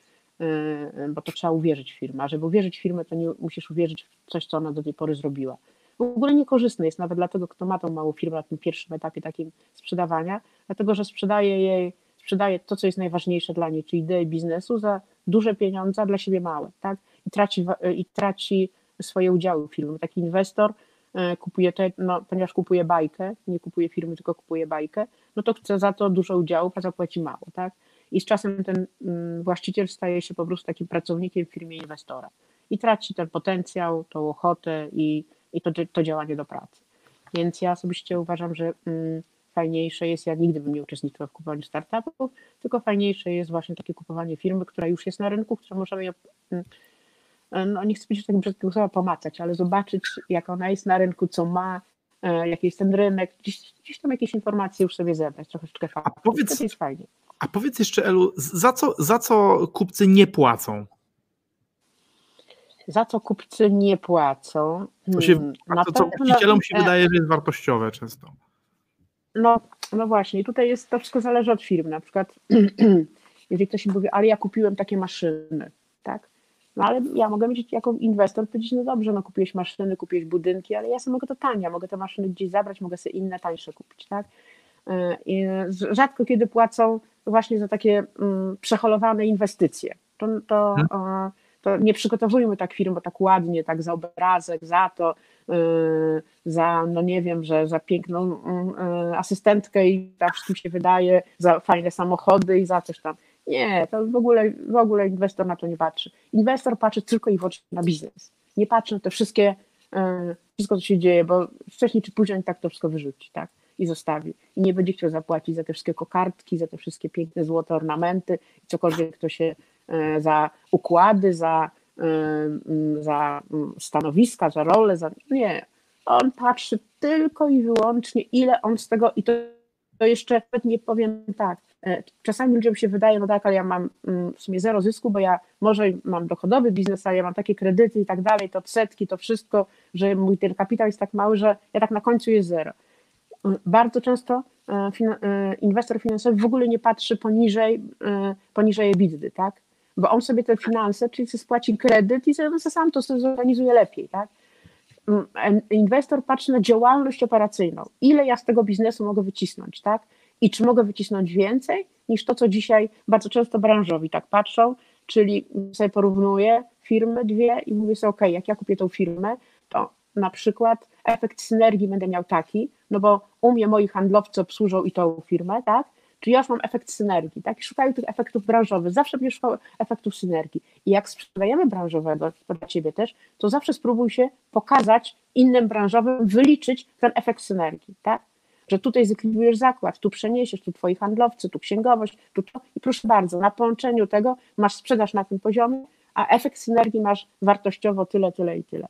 bo to trzeba uwierzyć w firmę. A żeby uwierzyć w firmę, to nie musisz uwierzyć w coś, co ona do tej pory zrobiła w ogóle niekorzystny jest nawet dla tego, kto ma tą małą firmę na tym pierwszym etapie takim sprzedawania, dlatego że sprzedaje jej, sprzedaje to, co jest najważniejsze dla niej, czyli ideę biznesu za duże pieniądze, dla siebie małe, tak? I traci, i traci swoje udziały w firmie. Taki inwestor e, kupuje, te, no, ponieważ kupuje bajkę, nie kupuje firmy, tylko kupuje bajkę, no to chce za to dużo udziałów, a zapłaci mało, tak? I z czasem ten mm, właściciel staje się po prostu takim pracownikiem w firmie inwestora i traci ten potencjał, tą ochotę i i to, to działanie do pracy. Więc ja osobiście uważam, że mm, fajniejsze jest, ja nigdy bym nie uczestniczyła w kupowaniu startupów, tylko fajniejsze jest właśnie takie kupowanie firmy, która już jest na rynku, która możemy no nie chcę powiedzieć tak brzydkiego słowa pomacać, ale zobaczyć jak ona jest na rynku, co ma, e, jaki jest ten rynek, gdzieś, gdzieś tam jakieś informacje już sobie zebrać, troszeczkę A powiedz, to jest fajnie. A powiedz jeszcze Elu, za co, za co kupcy nie płacą? za co kupcy nie płacą. To się, hmm, a to, co właścicielom się wydaje, że jest wartościowe często. No, no właśnie, tutaj jest to wszystko zależy od firm. Na przykład, jeżeli ktoś mi mówi, ale ja kupiłem takie maszyny, tak? No ale ja mogę mieć jako inwestor powiedzieć, no dobrze, no kupiłeś maszyny, kupiłeś budynki, ale ja sobie mogę to tania, mogę te maszyny gdzieś zabrać, mogę sobie inne tańsze kupić, tak? E, I rzadko kiedy płacą właśnie za takie um, przeholowane inwestycje. To, to hmm to nie przygotowujmy tak firm, tak ładnie, tak za obrazek, za to, yy, za, no nie wiem, że za piękną yy, asystentkę i tam wszystkim się wydaje, za fajne samochody i za coś tam. Nie, to w ogóle, w ogóle inwestor na to nie patrzy. Inwestor patrzy tylko i wyłącznie na biznes. Nie patrzy na te wszystkie, yy, wszystko co się dzieje, bo wcześniej czy później tak to wszystko wyrzuci, tak? i zostawi. I nie będzie chciał zapłacić za te wszystkie kokardki, za te wszystkie piękne złote ornamenty i cokolwiek to się E, za układy, za, e, za stanowiska, za role. Za... Nie. On patrzy tylko i wyłącznie, ile on z tego, i to, to jeszcze nie powiem tak. E, czasami ludziom się wydaje, no tak, ale ja mam w sumie zero zysku, bo ja może mam dochodowy biznes, ale ja mam takie kredyty i tak dalej, to odsetki, to wszystko, że mój ten kapitał jest tak mały, że ja tak na końcu jest zero. Bardzo często inwestor finansowy w ogóle nie patrzy poniżej, poniżej EBITDA, tak? bo on sobie te finanse, czyli sobie spłaci kredyt i sobie sam to sobie zorganizuje lepiej, tak? Inwestor patrzy na działalność operacyjną. Ile ja z tego biznesu mogę wycisnąć, tak? I czy mogę wycisnąć więcej niż to, co dzisiaj bardzo często branżowi tak patrzą, czyli sobie porównuję firmy dwie i mówię sobie, ok, jak ja kupię tą firmę, to na przykład efekt synergii będę miał taki, no bo u mnie moi handlowcy obsłużą i tą firmę, tak? Czy ja już mam efekt synergii, tak? I szukają tych efektów branżowych, zawsze będziesz szukał efektów synergii. I jak sprzedajemy branżowego, to dla Ciebie też, to zawsze spróbuj się pokazać innym branżowym, wyliczyć ten efekt synergii, tak? Że tutaj zlikwidujesz zakład, tu przeniesiesz, tu Twoi handlowcy, tu księgowość, tu to i proszę bardzo, na połączeniu tego masz sprzedaż na tym poziomie, a efekt synergii masz wartościowo tyle, tyle i tyle.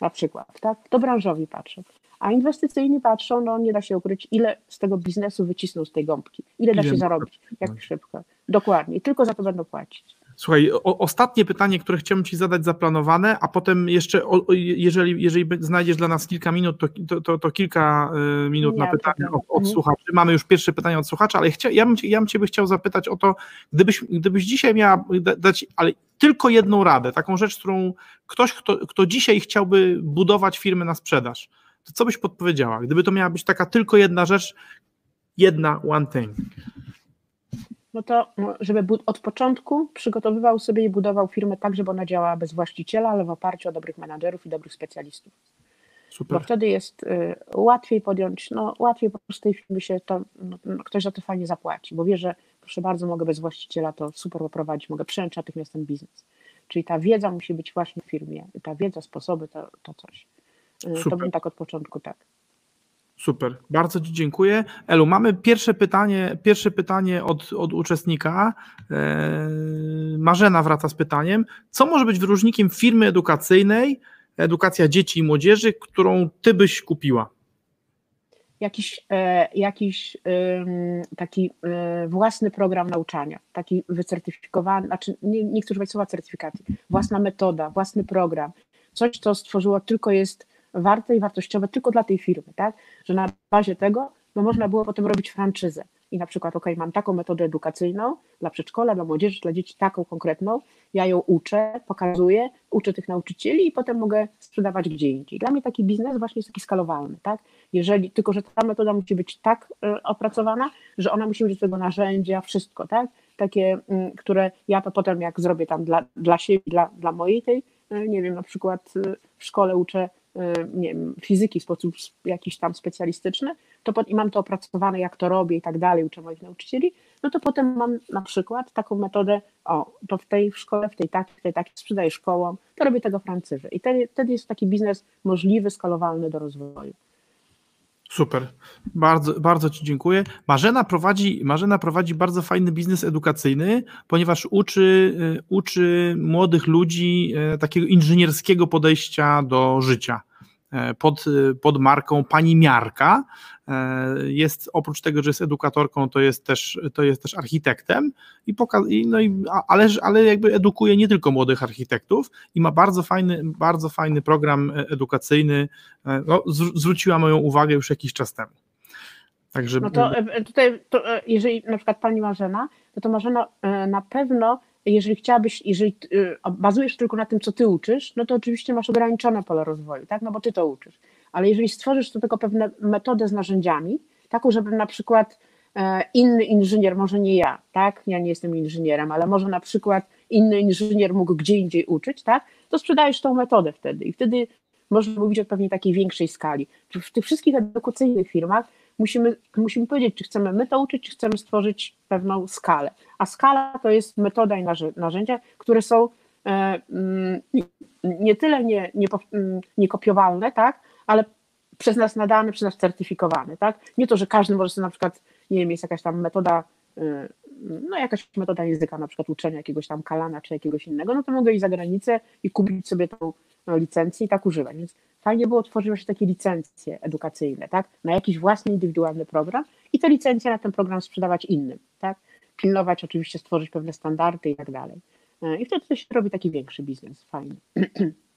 Na przykład, tak? To branżowi patrzą. A inwestycyjni patrzą, no nie da się ukryć, ile z tego biznesu wycisną z tej gąbki, ile da Ile się zarobić, jak szybko. Dokładnie. I tylko za to będą płacić. Słuchaj, o, ostatnie pytanie, które chciałbym Ci zadać zaplanowane, a potem jeszcze, o, jeżeli, jeżeli znajdziesz dla nas kilka minut, to, to, to, to kilka y, minut Nie na pytania od, od Mhm. słuchaczy. Mamy już pierwsze pytanie od słuchacza, ale chcia, ja, bym, ja bym Ciebie chciał zapytać o to, gdybyś, gdybyś dzisiaj miała da- dać, ale tylko jedną radę, taką rzecz, którą ktoś, kto, kto dzisiaj chciałby budować firmę na sprzedaż, to co byś podpowiedziała? Gdyby to miała być taka tylko jedna rzecz, jedna one thing. No to, no, żeby od początku przygotowywał sobie i budował firmę tak, żeby ona działała bez właściciela, ale w oparciu o dobrych menadżerów i dobrych specjalistów. Bo Super. wtedy jest y, łatwiej podjąć, no łatwiej po prostu tej firmy się to, no, no, ktoś za to fajnie zapłaci, bo wie, że proszę bardzo, mogę bez właściciela to super poprowadzić, mogę przejąć natychmiast ten biznes. Czyli ta wiedza musi być właśnie w firmie, ta wiedza, sposoby, to, to coś. Y, To bym tak od początku tak. Super, bardzo Ci dziękuję. Elu, mamy pierwsze pytanie, pierwsze pytanie od, od uczestnika. Eee, Marzena wraca z pytaniem. Co może być wyróżnikiem firmy edukacyjnej, edukacja dzieci i młodzieży, którą Ty byś kupiła? jakiś, e, jakiś ym, taki e, własny program nauczania, taki wycertyfikowany, znaczy nie, nie chcę używać słowa certyfikacji, własna metoda, własny program, coś, co stworzyło tylko jest warte i wartościowe tylko dla tej firmy, tak? Że na bazie tego no można było potem robić franczyzę i na przykład, ok, mam taką metodę edukacyjną dla przedszkola, dla młodzieży, dla dzieci, taką konkretną, ja ją uczę, pokazuję, uczę tych nauczycieli i potem mogę sprzedawać gdzie indziej. Dla mnie taki biznes właśnie jest taki skalowalny, tak? Jeżeli, tylko że ta metoda musi być tak e, opracowana, że ona musi mieć tego narzędzia, wszystko, tak? Takie, mm, które ja to potem jak zrobię tam dla, dla siebie, dla, dla mojej tej, e, nie wiem, na przykład e, w szkole uczę nie wiem, fizyki w sposób jakiś tam specjalistyczny, to pot, i mam to opracowane, jak to robię i tak dalej, uczę moich nauczycieli, no to potem mam na przykład taką metodę, o, to w tej szkole, w tej takiej, w tej takiej sprzedaję szkołom, to robię tego francyzę. I wtedy, wtedy jest taki biznes możliwy, skalowalny do rozwoju. Super, bardzo, bardzo Ci dziękuję. Marzena prowadzi, Marzena prowadzi bardzo fajny biznes edukacyjny, ponieważ uczy, y, uczy młodych ludzi e, takiego inżynierskiego podejścia do życia. E, Pod, y, pod marką Pani Miarka. E, Jest oprócz tego, że jest edukatorką, to jest też, to jest też architektem, i poka- no i, ale, ale jakby edukuje nie tylko młodych architektów i ma bardzo fajny, bardzo fajny program e, edukacyjny. E, No, zw- zwróciła moją uwagę już jakiś czas temu. Także No to e, tutaj, to, e, jeżeli na przykład pani Marzena, no to Marzena e, na pewno, jeżeli chciałabyś, jeżeli e, bazujesz tylko na tym, co ty uczysz, no to oczywiście masz ograniczone pole rozwoju, tak, no bo ty to uczysz. Ale jeżeli stworzysz do tego pewną metodę z narzędziami, taką, żeby na przykład e, inny inżynier, może nie ja, tak, ja nie jestem inżynierem, ale może na przykład inny inżynier mógł gdzie indziej uczyć, tak, to sprzedajesz tą metodę wtedy i wtedy można mówić o pewnie takiej większej skali. W tych wszystkich edukacyjnych firmach musimy, musimy powiedzieć, czy chcemy my to uczyć, czy chcemy stworzyć pewną skalę. A skala to jest metoda i narzę- narzędzia, które są e, mm, nie tyle nie, nie, mm, niekopiowalne, tak, ale przez nas nadane, przez nas certyfikowane. Tak? Nie to, że każdy może sobie na przykład, nie wiem, jest jakaś tam metoda, no jakaś metoda języka, na przykład uczenia jakiegoś tam kalana czy jakiegoś innego, no to mogę iść za granicę i kupić sobie tą no, licencję i tak używać. Więc fajnie było tworzyć się takie licencje edukacyjne, tak? Na jakiś własny, indywidualny program i te licencje na ten program sprzedawać innym, tak? Pilnować oczywiście, stworzyć pewne standardy i tak dalej. E, I wtedy to się robi taki większy biznes, fajny.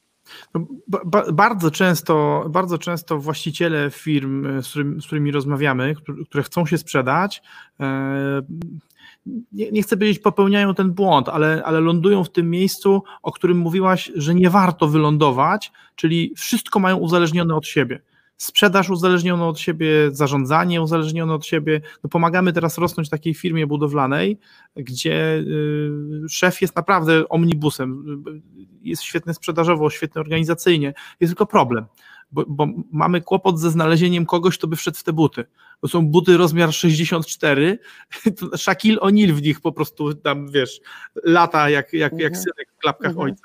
No, ba, ba, bardzo, często, bardzo często właściciele firm, e, z, którym, z którymi rozmawiamy, które, które chcą się sprzedać, e, nie, nie chcę powiedzieć popełniają ten błąd, ale, ale lądują w tym miejscu, o którym mówiłaś, że nie warto wylądować, czyli wszystko mają uzależnione od siebie. Sprzedaż uzależniona od siebie, zarządzanie uzależnione od siebie. No pomagamy teraz rosnąć takiej firmie budowlanej, gdzie y, szef jest naprawdę omnibusem. Jest świetny sprzedażowo, świetny organizacyjnie. Jest tylko problem, bo, bo mamy kłopot ze znalezieniem kogoś, kto by wszedł w te buty. To są buty rozmiar 64, to Shaquille O'Neal w nich po prostu tam, wiesz, lata jak, jak, jak Mhm. synek w klapkach Mhm. ojca.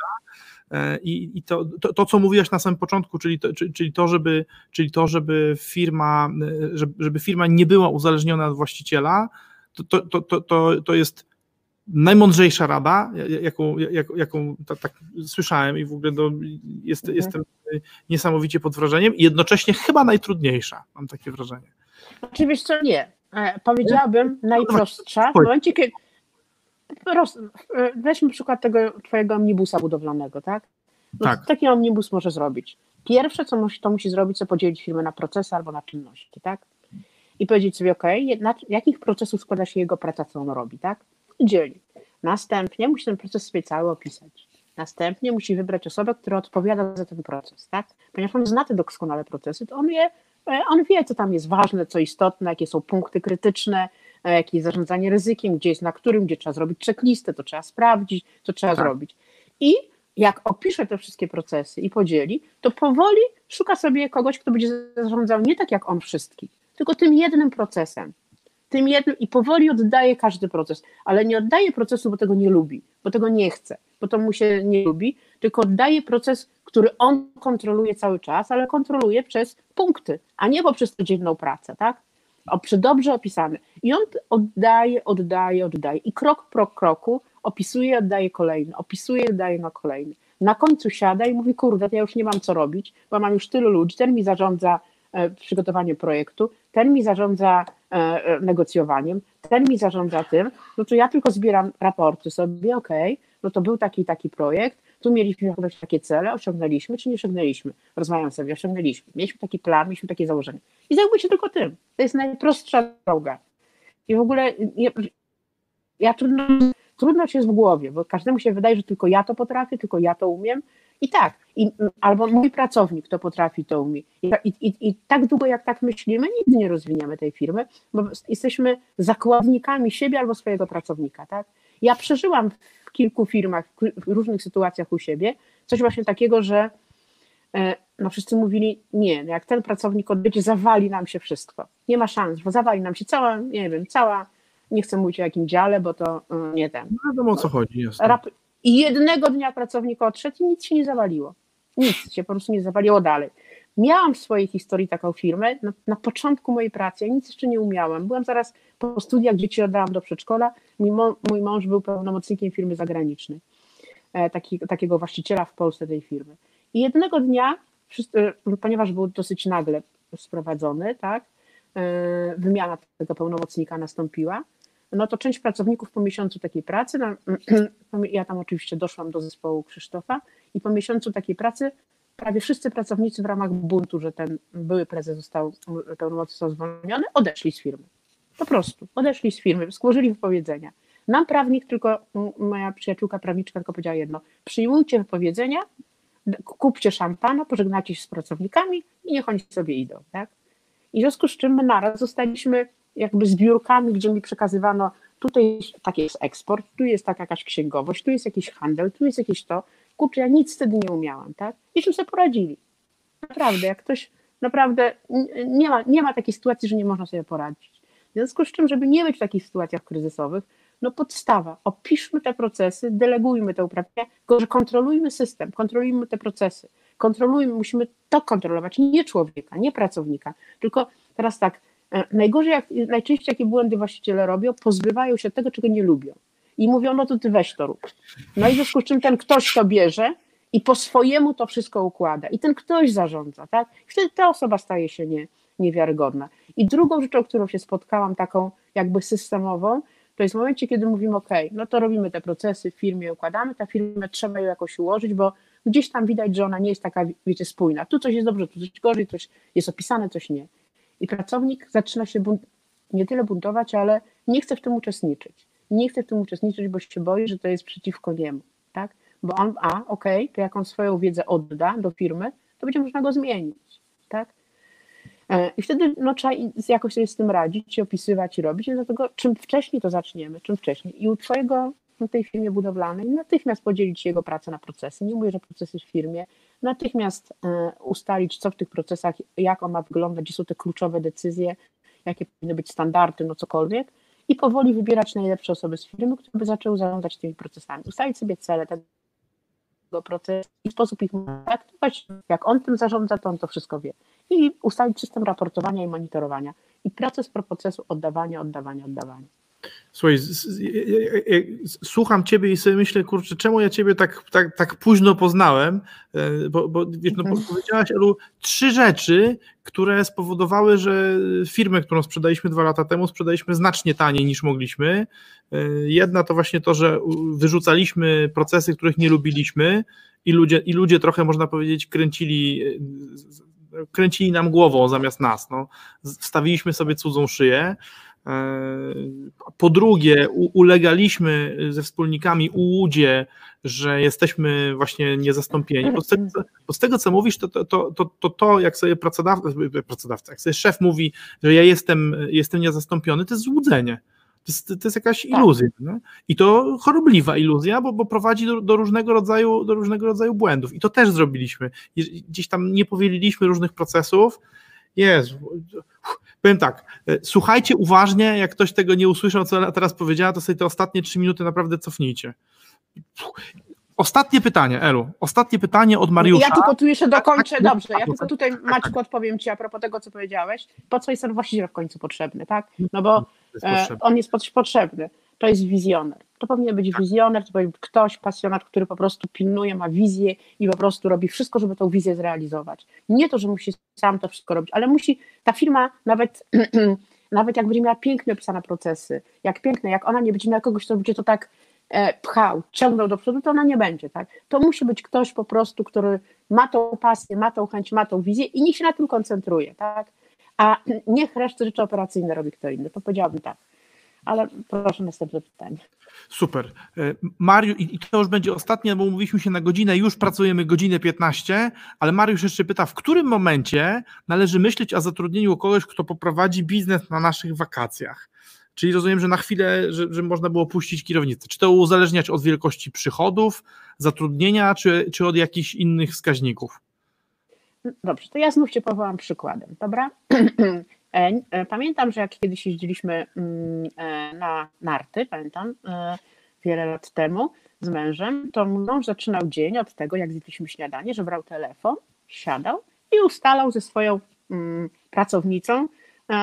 E, I, i to, to, to, co mówiłaś na samym początku, czyli to, czy- czyli to, żeby, czyli to, żeby firma, e, żeby, żeby firma nie była uzależniona od właściciela, to, to, to, to, to, jest najmądrzejsza rada, jaką, jaką, jaką tak, tak słyszałem i w ogóle do, jest, mhm. jestem niesamowicie pod wrażeniem i jednocześnie chyba najtrudniejsza, mam takie wrażenie. Oczywiście co, nie. E, powiedziałabym no, najprostsza. W momencie, kiedy e, weźmy przykład tego twojego omnibusa budowlanego, tak? No, tak. Taki omnibus może zrobić. Pierwsze, co musi, to musi zrobić, to podzielić firmę na procesy albo na czynności, tak? I powiedzieć sobie, ok, jakich procesów składa się jego praca, co on robi, tak? dzieli. Następnie musi ten proces sobie cały opisać. Następnie musi wybrać osobę, która odpowiada za ten proces, tak? Ponieważ on zna te doskonale procesy, to on wie, e, on wie, co tam jest ważne, co istotne, jakie są punkty krytyczne, e, jakie jest zarządzanie ryzykiem, gdzie jest na którym, gdzie trzeba zrobić checklistę, to trzeba sprawdzić, to trzeba tak. zrobić. I jak opisze te wszystkie procesy i podzieli, to powoli szuka sobie kogoś, kto będzie zarządzał nie tak jak on wszystkich, tylko tym jednym procesem tym jednym i powoli oddaje każdy proces, ale nie oddaje procesu, bo tego nie lubi, bo tego nie chce, bo to mu się nie lubi, tylko oddaje proces, który on kontroluje cały czas, ale kontroluje przez punkty, a nie poprzez codzienną pracę, tak? O, przy dobrze opisany. I on oddaje, oddaje, oddaje. I krok po kroku opisuje, oddaje kolejny, opisuje, oddaje na kolejny. Na końcu siada i mówi, kurde, ja już nie mam co robić, bo mam już tylu ludzi, ten mi zarządza e, przygotowanie projektu, ten mi zarządza E, e, negocjowaniem, ten mi zarządza tym, no to ja tylko zbieram raporty sobie, ok, no to był taki taki projekt, tu mieliśmy jakieś takie cele, osiągnęliśmy czy nie osiągnęliśmy, rozmawiam sobie, osiągnęliśmy, mieliśmy taki plan, mieliśmy takie założenie. I zajmuję się tylko tym, to jest najprostsza droga i w ogóle ja, ja trudno, trudno się jest w głowie, bo każdemu się wydaje, że tylko ja to potrafię, tylko ja to umiem, i tak, i, albo mój pracownik to potrafi, to umie. I, i, I tak długo jak tak myślimy, nigdy nie rozwiniemy tej firmy, bo jesteśmy zakładnikami siebie albo swojego pracownika. Tak? Ja przeżyłam w kilku firmach, w różnych sytuacjach u siebie, coś właśnie takiego, że e, no wszyscy mówili, nie, no jak ten pracownik odejdzie, zawali nam się wszystko. Nie ma szans, bo zawali nam się cała, nie wiem, cała, nie chcę mówić o jakim dziale, bo to e, nie ten. No wiadomo o co chodzi. I jednego dnia pracownik odszedł i nic się nie zawaliło. Nic się po prostu nie zawaliło dalej. Miałam w swojej historii taką firmę na, na początku mojej pracy, ja nic jeszcze nie umiałam. Byłam zaraz po studiach, dzieci oddałam do przedszkola. Mój, mój mąż był pełnomocnikiem firmy zagranicznej, e, taki, takiego właściciela w Polsce tej firmy. I jednego dnia, wszyscy, ponieważ był dosyć nagle sprowadzony, tak, e, wymiana tego pełnomocnika nastąpiła, no to część pracowników po miesiącu takiej pracy, no, ja tam oczywiście doszłam do zespołu Krzysztofa i po miesiącu takiej pracy prawie wszyscy pracownicy w ramach buntu, że ten były prezes został, pełnomocny został zwolniony, odeszli z firmy. Po prostu, odeszli z firmy, złożyli wypowiedzenia. Nam prawnik, tylko moja przyjaciółka prawniczka tylko powiedziała jedno, przyjmujcie wypowiedzenia, kupcie szampana, pożegnacie się z pracownikami i niech oni sobie idą, tak? I w związku z czym my naraz zostaliśmy jakby zbiórkami, gdzie mi przekazywano, tutaj taki jest eksport, tu jest taka jakaś księgowość, tu jest jakiś handel, tu jest jakieś to. Kurczę, ja nic wtedy nie umiałam, tak? I czym sobie poradzili. Naprawdę, jak ktoś naprawdę nie ma, nie ma takiej sytuacji, że nie można sobie poradzić. W związku z czym, żeby nie być w takich sytuacjach kryzysowych, no podstawa, opiszmy te procesy, delegujmy pracę, tylko że kontrolujmy system, kontrolujmy te procesy, kontrolujmy, musimy to kontrolować, nie człowieka, nie pracownika, tylko teraz tak, E, najgorzej, jak, najczęściej jakie błędy właściciele robią, pozbywają się tego, czego nie lubią. I mówią, no to ty weź to rób. No i w związku z czym ten ktoś to bierze i po swojemu to wszystko układa. I ten ktoś zarządza, tak? I wtedy ta osoba staje się nie, niewiarygodna. I drugą rzeczą, którą się spotkałam, taką jakby systemową, to jest w momencie, kiedy mówimy, OK, no to robimy te procesy w firmie, układamy, ta firmę trzeba ją jakoś ułożyć, bo gdzieś tam widać, że ona nie jest taka, wiecie, spójna. Tu coś jest dobrze, tu coś gorzej, coś jest opisane, coś nie. I pracownik zaczyna się bunt, nie tyle buntować, ale nie chce w tym uczestniczyć. Nie chce w tym uczestniczyć, bo się boi, że to jest przeciwko niemu. Tak? Bo on, a okay, to jak on swoją wiedzę odda do firmy, to będzie można go zmienić. Tak? E, I wtedy no, trzeba jakoś sobie z tym radzić, opisywać i robić. I dlatego czym wcześniej to zaczniemy, czym wcześniej. I u Twojego w tej firmie budowlanej natychmiast podzielić jego pracę na procesy. Nie mówię, że procesy w firmie, natychmiast e, ustalić, co w tych procesach, jak on ma wyglądać, gdzie są te kluczowe decyzje, jakie powinny być standardy, no cokolwiek i powoli wybierać najlepsze osoby z firmy, które by zaczęły zarządzać tymi procesami. Ustalić sobie cele tego procesu i sposób ich traktować. Jak on tym zarządza, to on to wszystko wie. I ustalić system raportowania i monitorowania. I proces pro procesu oddawania, oddawania, oddawania. Słuchaj, słucham ciebie i sobie myślę, kurczę, czemu ja ciebie tak, tak, tak późno poznałem, e, bo, bo wiesz, no, mhm. powiedziałaś, Elu, trzy rzeczy, które spowodowały, że firmę, którą sprzedaliśmy dwa lata temu, sprzedaliśmy znacznie taniej niż mogliśmy. E, jedna to właśnie to, że wyrzucaliśmy procesy, których nie lubiliśmy i ludzie, i ludzie trochę, można powiedzieć, kręcili kręcili nam głową zamiast nas. No. Wstawiliśmy sobie cudzą szyję. E, po drugie, ulegaliśmy ze wspólnikami ułudzie, że jesteśmy właśnie niezastąpieni. Bo z tego, bo z tego co mówisz, to to, to, to, to, to jak sobie pracodawca, pracodawca, jak sobie szef mówi, że ja jestem, jestem niezastąpiony, to jest złudzenie. To jest, to jest jakaś tak. iluzja. No? I to chorobliwa iluzja, bo, bo prowadzi do, do, różnego rodzaju, do różnego rodzaju błędów. I to też zrobiliśmy. Gdzieś tam nie powieliliśmy różnych procesów. Jezu, powiem tak, e, słuchajcie uważnie, jak ktoś tego nie usłyszał, co teraz powiedziała, to sobie te ostatnie trzy minuty naprawdę cofnijcie. Ostatnie pytanie, Elu. Ostatnie pytanie od Mariusza. Ja tylko tu jeszcze dokończę. Tak, tak, Dobrze, ja tylko tutaj Maćku odpowiem Ci a propos tego, co powiedziałeś. Po co jest właściciel w końcu potrzebny, tak? No bo jest e, on jest potrzebny. To jest wizjoner. To powinien być wizjoner, to powinien być ktoś, pasjonat, który po prostu pilnuje, ma wizję i po prostu robi wszystko, żeby tą wizję zrealizować. Nie to, że musi sam to wszystko robić, ale musi, ta firma nawet, nawet jak będzie miała pięknie opisane procesy, jak piękne, jak ona nie będzie miała kogoś, kto będzie to tak e, pchał, ciągnął do przodu, to ona nie będzie, tak? To musi być ktoś po prostu, który ma tą pasję, ma tą chęć, ma tą wizję i niech się na tym koncentruje, tak? A niech resztę rzeczy operacyjne robi kto inny, to powiedziałabym tak ale proszę następne pytanie. Super. E, Mariusz, i to już będzie ostatnie, bo mówiliśmy się na godzinę, już pracujemy godzinę 15, ale Mariusz jeszcze pyta, w którym momencie należy myśleć o zatrudnieniu kogoś, kto poprowadzi biznes na naszych wakacjach? Czyli rozumiem, że na chwilę, że, że można było puścić kierownicę. Czy to uzależniać od wielkości przychodów, zatrudnienia, czy, czy od jakichś innych wskaźników? Dobrze, to ja znów Cię powołam przykładem, dobra? E, e, pamiętam, że jak kiedyś jeździliśmy mm, e, na narty, pamiętam, wiele lat temu z mężem, to mąż zaczynał dzień od tego, jak zjedliśmy śniadanie, że brał telefon, siadał i ustalał ze swoją mm, pracownicą,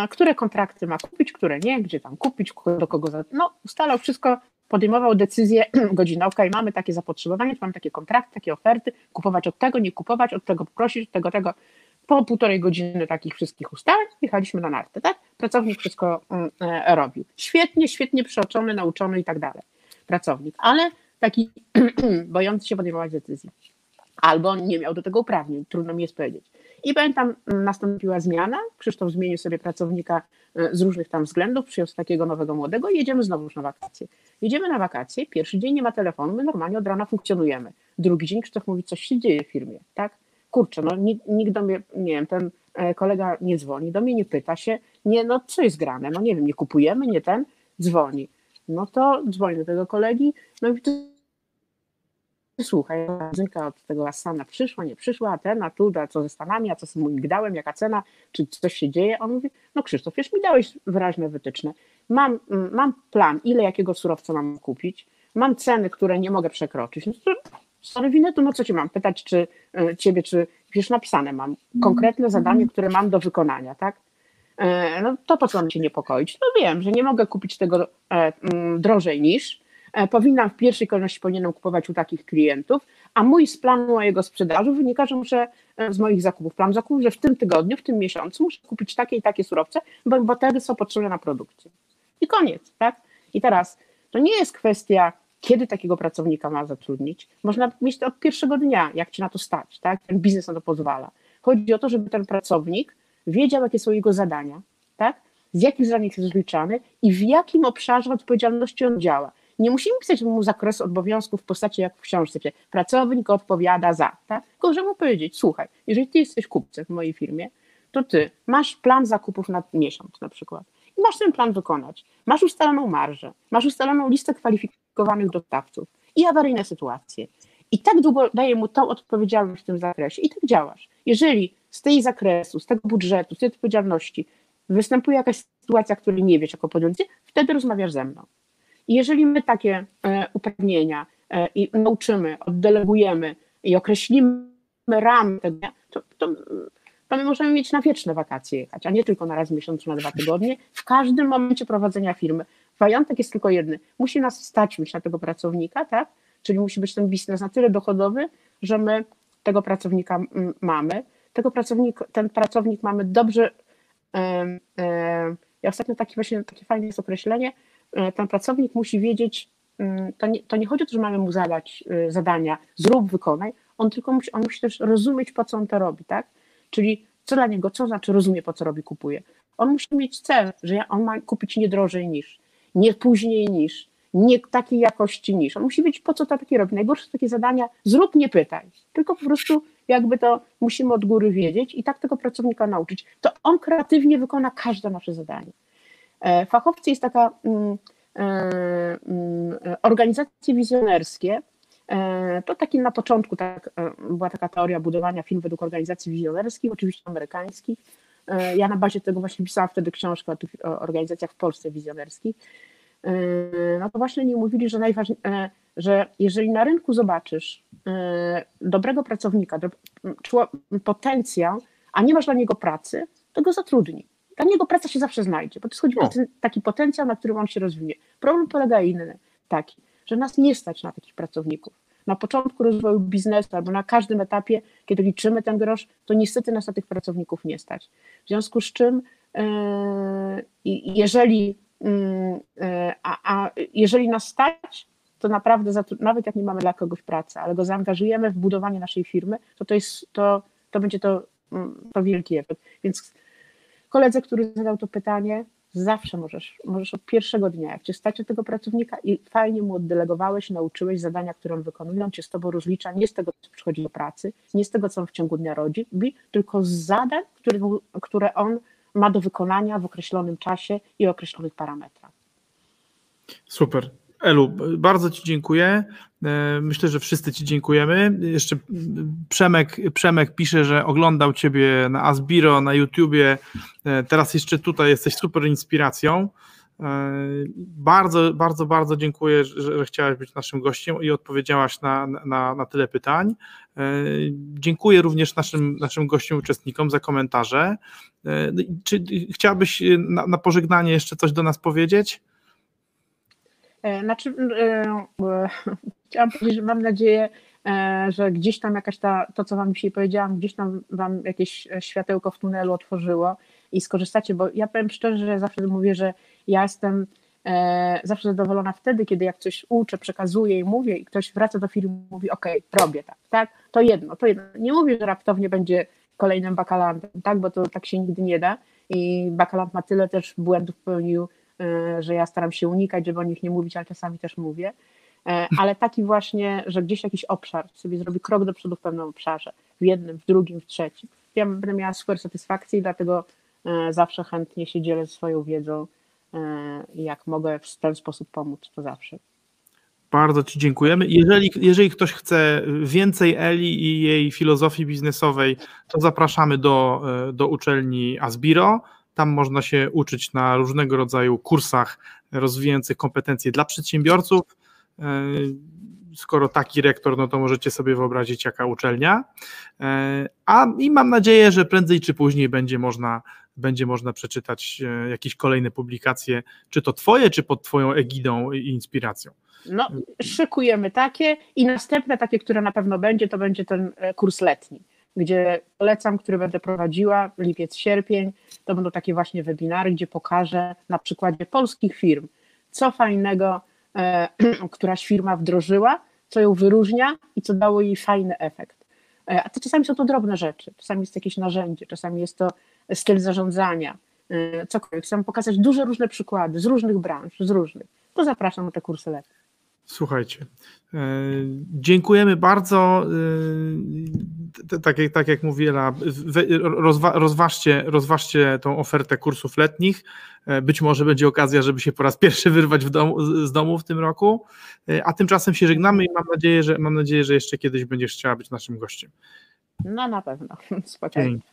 które kontrakty ma kupić, które nie, gdzie tam kupić, do kogo. Za... No, ustalał wszystko, podejmował decyzję godzina, ok, mamy takie zapotrzebowanie, mamy takie kontrakty, takie oferty, kupować od tego, nie kupować, od tego poprosić, od tego, tego po półtorej godziny takich wszystkich ustaleń jechaliśmy na narty, tak? Pracownik wszystko mm, e, robił. Świetnie, świetnie przeoczony, nauczony i tak dalej. Pracownik, ale taki bojący się podejmować decyzji. Albo nie miał do tego uprawnień, trudno mi jest powiedzieć. I pamiętam, nastąpiła zmiana. Krzysztof zmienił sobie pracownika e, z różnych tam względów, przyjął takiego nowego młodego i jedziemy znowu już na wakacje. Jedziemy na wakacje, pierwszy dzień nie ma telefonu, my normalnie od rana funkcjonujemy. Drugi dzień Krzysztof mówi, coś się dzieje w firmie, tak? kurczę, no nikt, nikt do mnie, nie wiem, ten e, kolega nie dzwoni, do mnie nie pyta się, nie, no co jest grane, no nie wiem, nie kupujemy, nie ten, dzwoni. No to dzwoni do tego kolegi, no i słuchaj, zynka od tego Asana przyszła, nie przyszła, a ten, a tu, a co ze Stanami, a co z moim migdałem, jaka cena, czy coś się dzieje? On mówi, no Krzysztof, wiesz, mi dałeś wyraźne wytyczne, mam, mam plan, ile jakiego surowca mam kupić, mam ceny, które nie mogę przekroczyć, no to sorry winetu, no co ci mam pytać, czy e, ciebie, czy wiesz, napisane mam konkretne zadanie, które mam do wykonania, tak? E, no to po co mam się niepokoić? No wiem, że nie mogę kupić tego e, mm, drożej niż, powinnam w pierwszej kolejności powinienem kupować u takich klientów, a mój z planu mojego sprzedaży wynika, że muszę z moich zakupów, plan zakupów, że w tym tygodniu, w tym miesiącu muszę kupić takie i takie surowce, bo, bo te są potrzebne na produkcję. I koniec, tak? I teraz to nie jest kwestia kiedy takiego pracownika ma zatrudnić. Można mieć to od pierwszego dnia, jak ci na to stać, tak? Ten biznes na to pozwala. Chodzi o to, żeby ten pracownik wiedział, jakie są jego zadania, tak? Z jakich zadań jest rozliczany i w jakim obszarze odpowiedzialności on działa. Nie musimy pisać mu zakresu obowiązków w postaci jak w książce. Pracownik odpowiada za, tak? Tylko, żeby mu powiedzieć, słuchaj, jeżeli ty jesteś kupcem w mojej firmie, to ty masz plan zakupów na miesiąc na przykład i masz ten plan wykonać. Masz ustaloną marżę, masz ustaloną listę kwalifikowanych dostawców i awaryjne sytuacje. I tak długo daje mu tą odpowiedzialność w tym zakresie i tak działasz. Jeżeli z tej zakresu, z tego budżetu, z tej odpowiedzialności występuje jakaś sytuacja, której nie wiesz jako podjęcie, wtedy rozmawiasz ze mną. I jeżeli my takie e, uprawnienia e, i nauczymy, oddelegujemy i określimy ramy tego, to, to to my możemy mieć na wieczne wakacje jechać, a nie tylko na raz w miesiącu, na dwa tygodnie, w każdym momencie prowadzenia firmy. Majątek jest tylko jedny. Musi nas stać mieć na tego pracownika, tak? Czyli musi być ten biznes na tyle dochodowy, że my tego pracownika mamy. Tego pracownik, ten pracownik mamy dobrze. E, e, ja ostatnio takie właśnie takie fajne jest określenie. E, ten pracownik musi wiedzieć, mm, to nie, to nie chodzi o to, że mamy mu zadać zadania, zrób, wykonaj. On tylko musi, on musi też rozumieć, po co on to robi, tak? Czyli co dla niego, co znaczy rozumie, po co robi, kupuje. On musi mieć cel, że on ma kupić nie drożej niż, nie później niż, nie takiej jakości niż. On musi wiedzieć, po co to takie robi. Najgorsze takie zadania, zrób, nie pytaj. Tylko po prostu jakby to musimy od góry wiedzieć i tak tego pracownika nauczyć. To on kreatywnie wykona każde nasze zadanie. E, fachowcy jest taka mm, e, mm, organizacje wizjonerskie, e, to taki na początku tak, była taka teoria budowania film według organizacji wizjonerskich, oczywiście amerykańskich. Ja na bazie tego właśnie pisałam wtedy książkę o tych organizacjach w Polsce wizjonerskich. No to właśnie nie mówili, że najważniejsze, że jeżeli na rynku zobaczysz dobrego pracownika, potencjał, a nie masz dla niego pracy, to go zatrudnij dla niego praca się zawsze znajdzie, bo to chodzi o taki potencjał, na którym on się rozwinie. Problem polega inny, taki, że nas nie stać na takich pracowników. Na początku rozwoju biznesu albo na każdym etapie, kiedy liczymy ten grosz, to niestety nas na tych pracowników nie stać. W związku z czym, yy, jeżeli, yy, a, a jeżeli nas stać, to naprawdę, nawet jak nie mamy dla kogoś pracy, ale go zaangażujemy w budowanie naszej firmy, to to, jest, to, to będzie to, mm, to wielki efekt. Więc koledze, który zadał to pytanie, zawsze możesz, możesz od pierwszego dnia, jak cię stać tego pracownika i fajnie mu oddelegowałeś, nauczyłeś zadania, które on wykonuje, on cię z tobą rozlicza nie z tego, co przychodzi do pracy, nie z tego, co on w ciągu dnia robi, tylko z zadań, które, które on ma do wykonania w określonym czasie i określonych parametrach. Super. Elu, bardzo Ci dziękuję. E, myślę, że wszyscy Ci dziękujemy. Jeszcze Przemek, Przemek pisze, że oglądał Ciebie na Asbiro, na YouTubie. E, teraz jeszcze tutaj jesteś super inspiracją. E, bardzo, bardzo, bardzo dziękuję, że, że chciałaś być naszym gościem i odpowiedziałaś na, na, na tyle pytań. Dziękuję również naszym, naszym gościom, uczestnikom za komentarze. Czy chciałabyś na, na pożegnanie jeszcze coś do nas powiedzieć? E, znaczy, e, chciałam powiedzieć, że mam nadzieję, e, że gdzieś tam jakaś ta, to co wam dzisiaj powiedziałam, gdzieś tam wam jakieś światełko w tunelu otworzyło i skorzystacie, bo ja powiem szczerze, że zawsze mówię, że ja jestem zawsze zadowolona wtedy, kiedy jak coś uczę, przekazuję i mówię i ktoś wraca do firmy i mówi, ok, robię tak, tak, to jedno, to jedno. Nie mówię, że raptownie będzie kolejnym bakalantem, tak, bo to tak się nigdy nie da i bakalant ma tyle też błędów popełnił, E, że ja staram się unikać, żeby o nich nie mówić, ale czasami też mówię. E, ale taki właśnie, że gdzieś jakiś obszar sobie zrobi krok do przodu w pewnym obszarze, w jednym, w drugim, w trzecim. Ja będę miała super satysfakcję i dlatego e, zawsze chętnie się dzielę swoją wiedzą jak mogę w ten sposób pomóc, to zawsze. Bardzo Ci dziękujemy. Jeżeli, jeżeli ktoś chce więcej Eli i jej filozofii biznesowej, to zapraszamy do, do uczelni Asbiro. Tam można się uczyć na różnego rodzaju kursach rozwijających kompetencje dla przedsiębiorców. E, skoro taki rektor, no to możecie sobie wyobrazić, jaka uczelnia. E, a i mam nadzieję, że prędzej czy później będzie można, będzie można przeczytać e, jakieś kolejne publikacje, czy to Twoje, czy pod Twoją egidą i inspiracją. No, szykujemy takie i następne takie, które na pewno będzie, to będzie ten kurs letni gdzie polecam, który będę prowadziła, lipiec, sierpień. To będą takie właśnie webinary, gdzie pokażę na przykładzie polskich firm, co fajnego e, któraś firma wdrożyła, co ją wyróżnia i co dało jej fajny efekt. E, a to czasami są to drobne rzeczy, czasami jest jakieś narzędzie, czasami jest to styl zarządzania, e, cokolwiek. Chcę pokazać duże różne przykłady z różnych branż, z różnych. To zapraszam na te kursy lepiej. Słuchajcie, e, dziękujemy bardzo. E, tak, jak, tak jak mówi Ela, rozważcie, rozważcie tą ofertę kursów letnich. E, być może będzie okazja, żeby się po raz pierwszy wyrwać domu, z domu w tym roku. A tymczasem się żegnamy i mam nadzieję, że mam nadzieję, że jeszcze kiedyś będziesz chciała być naszym gościem. No na pewno. Spokojnie.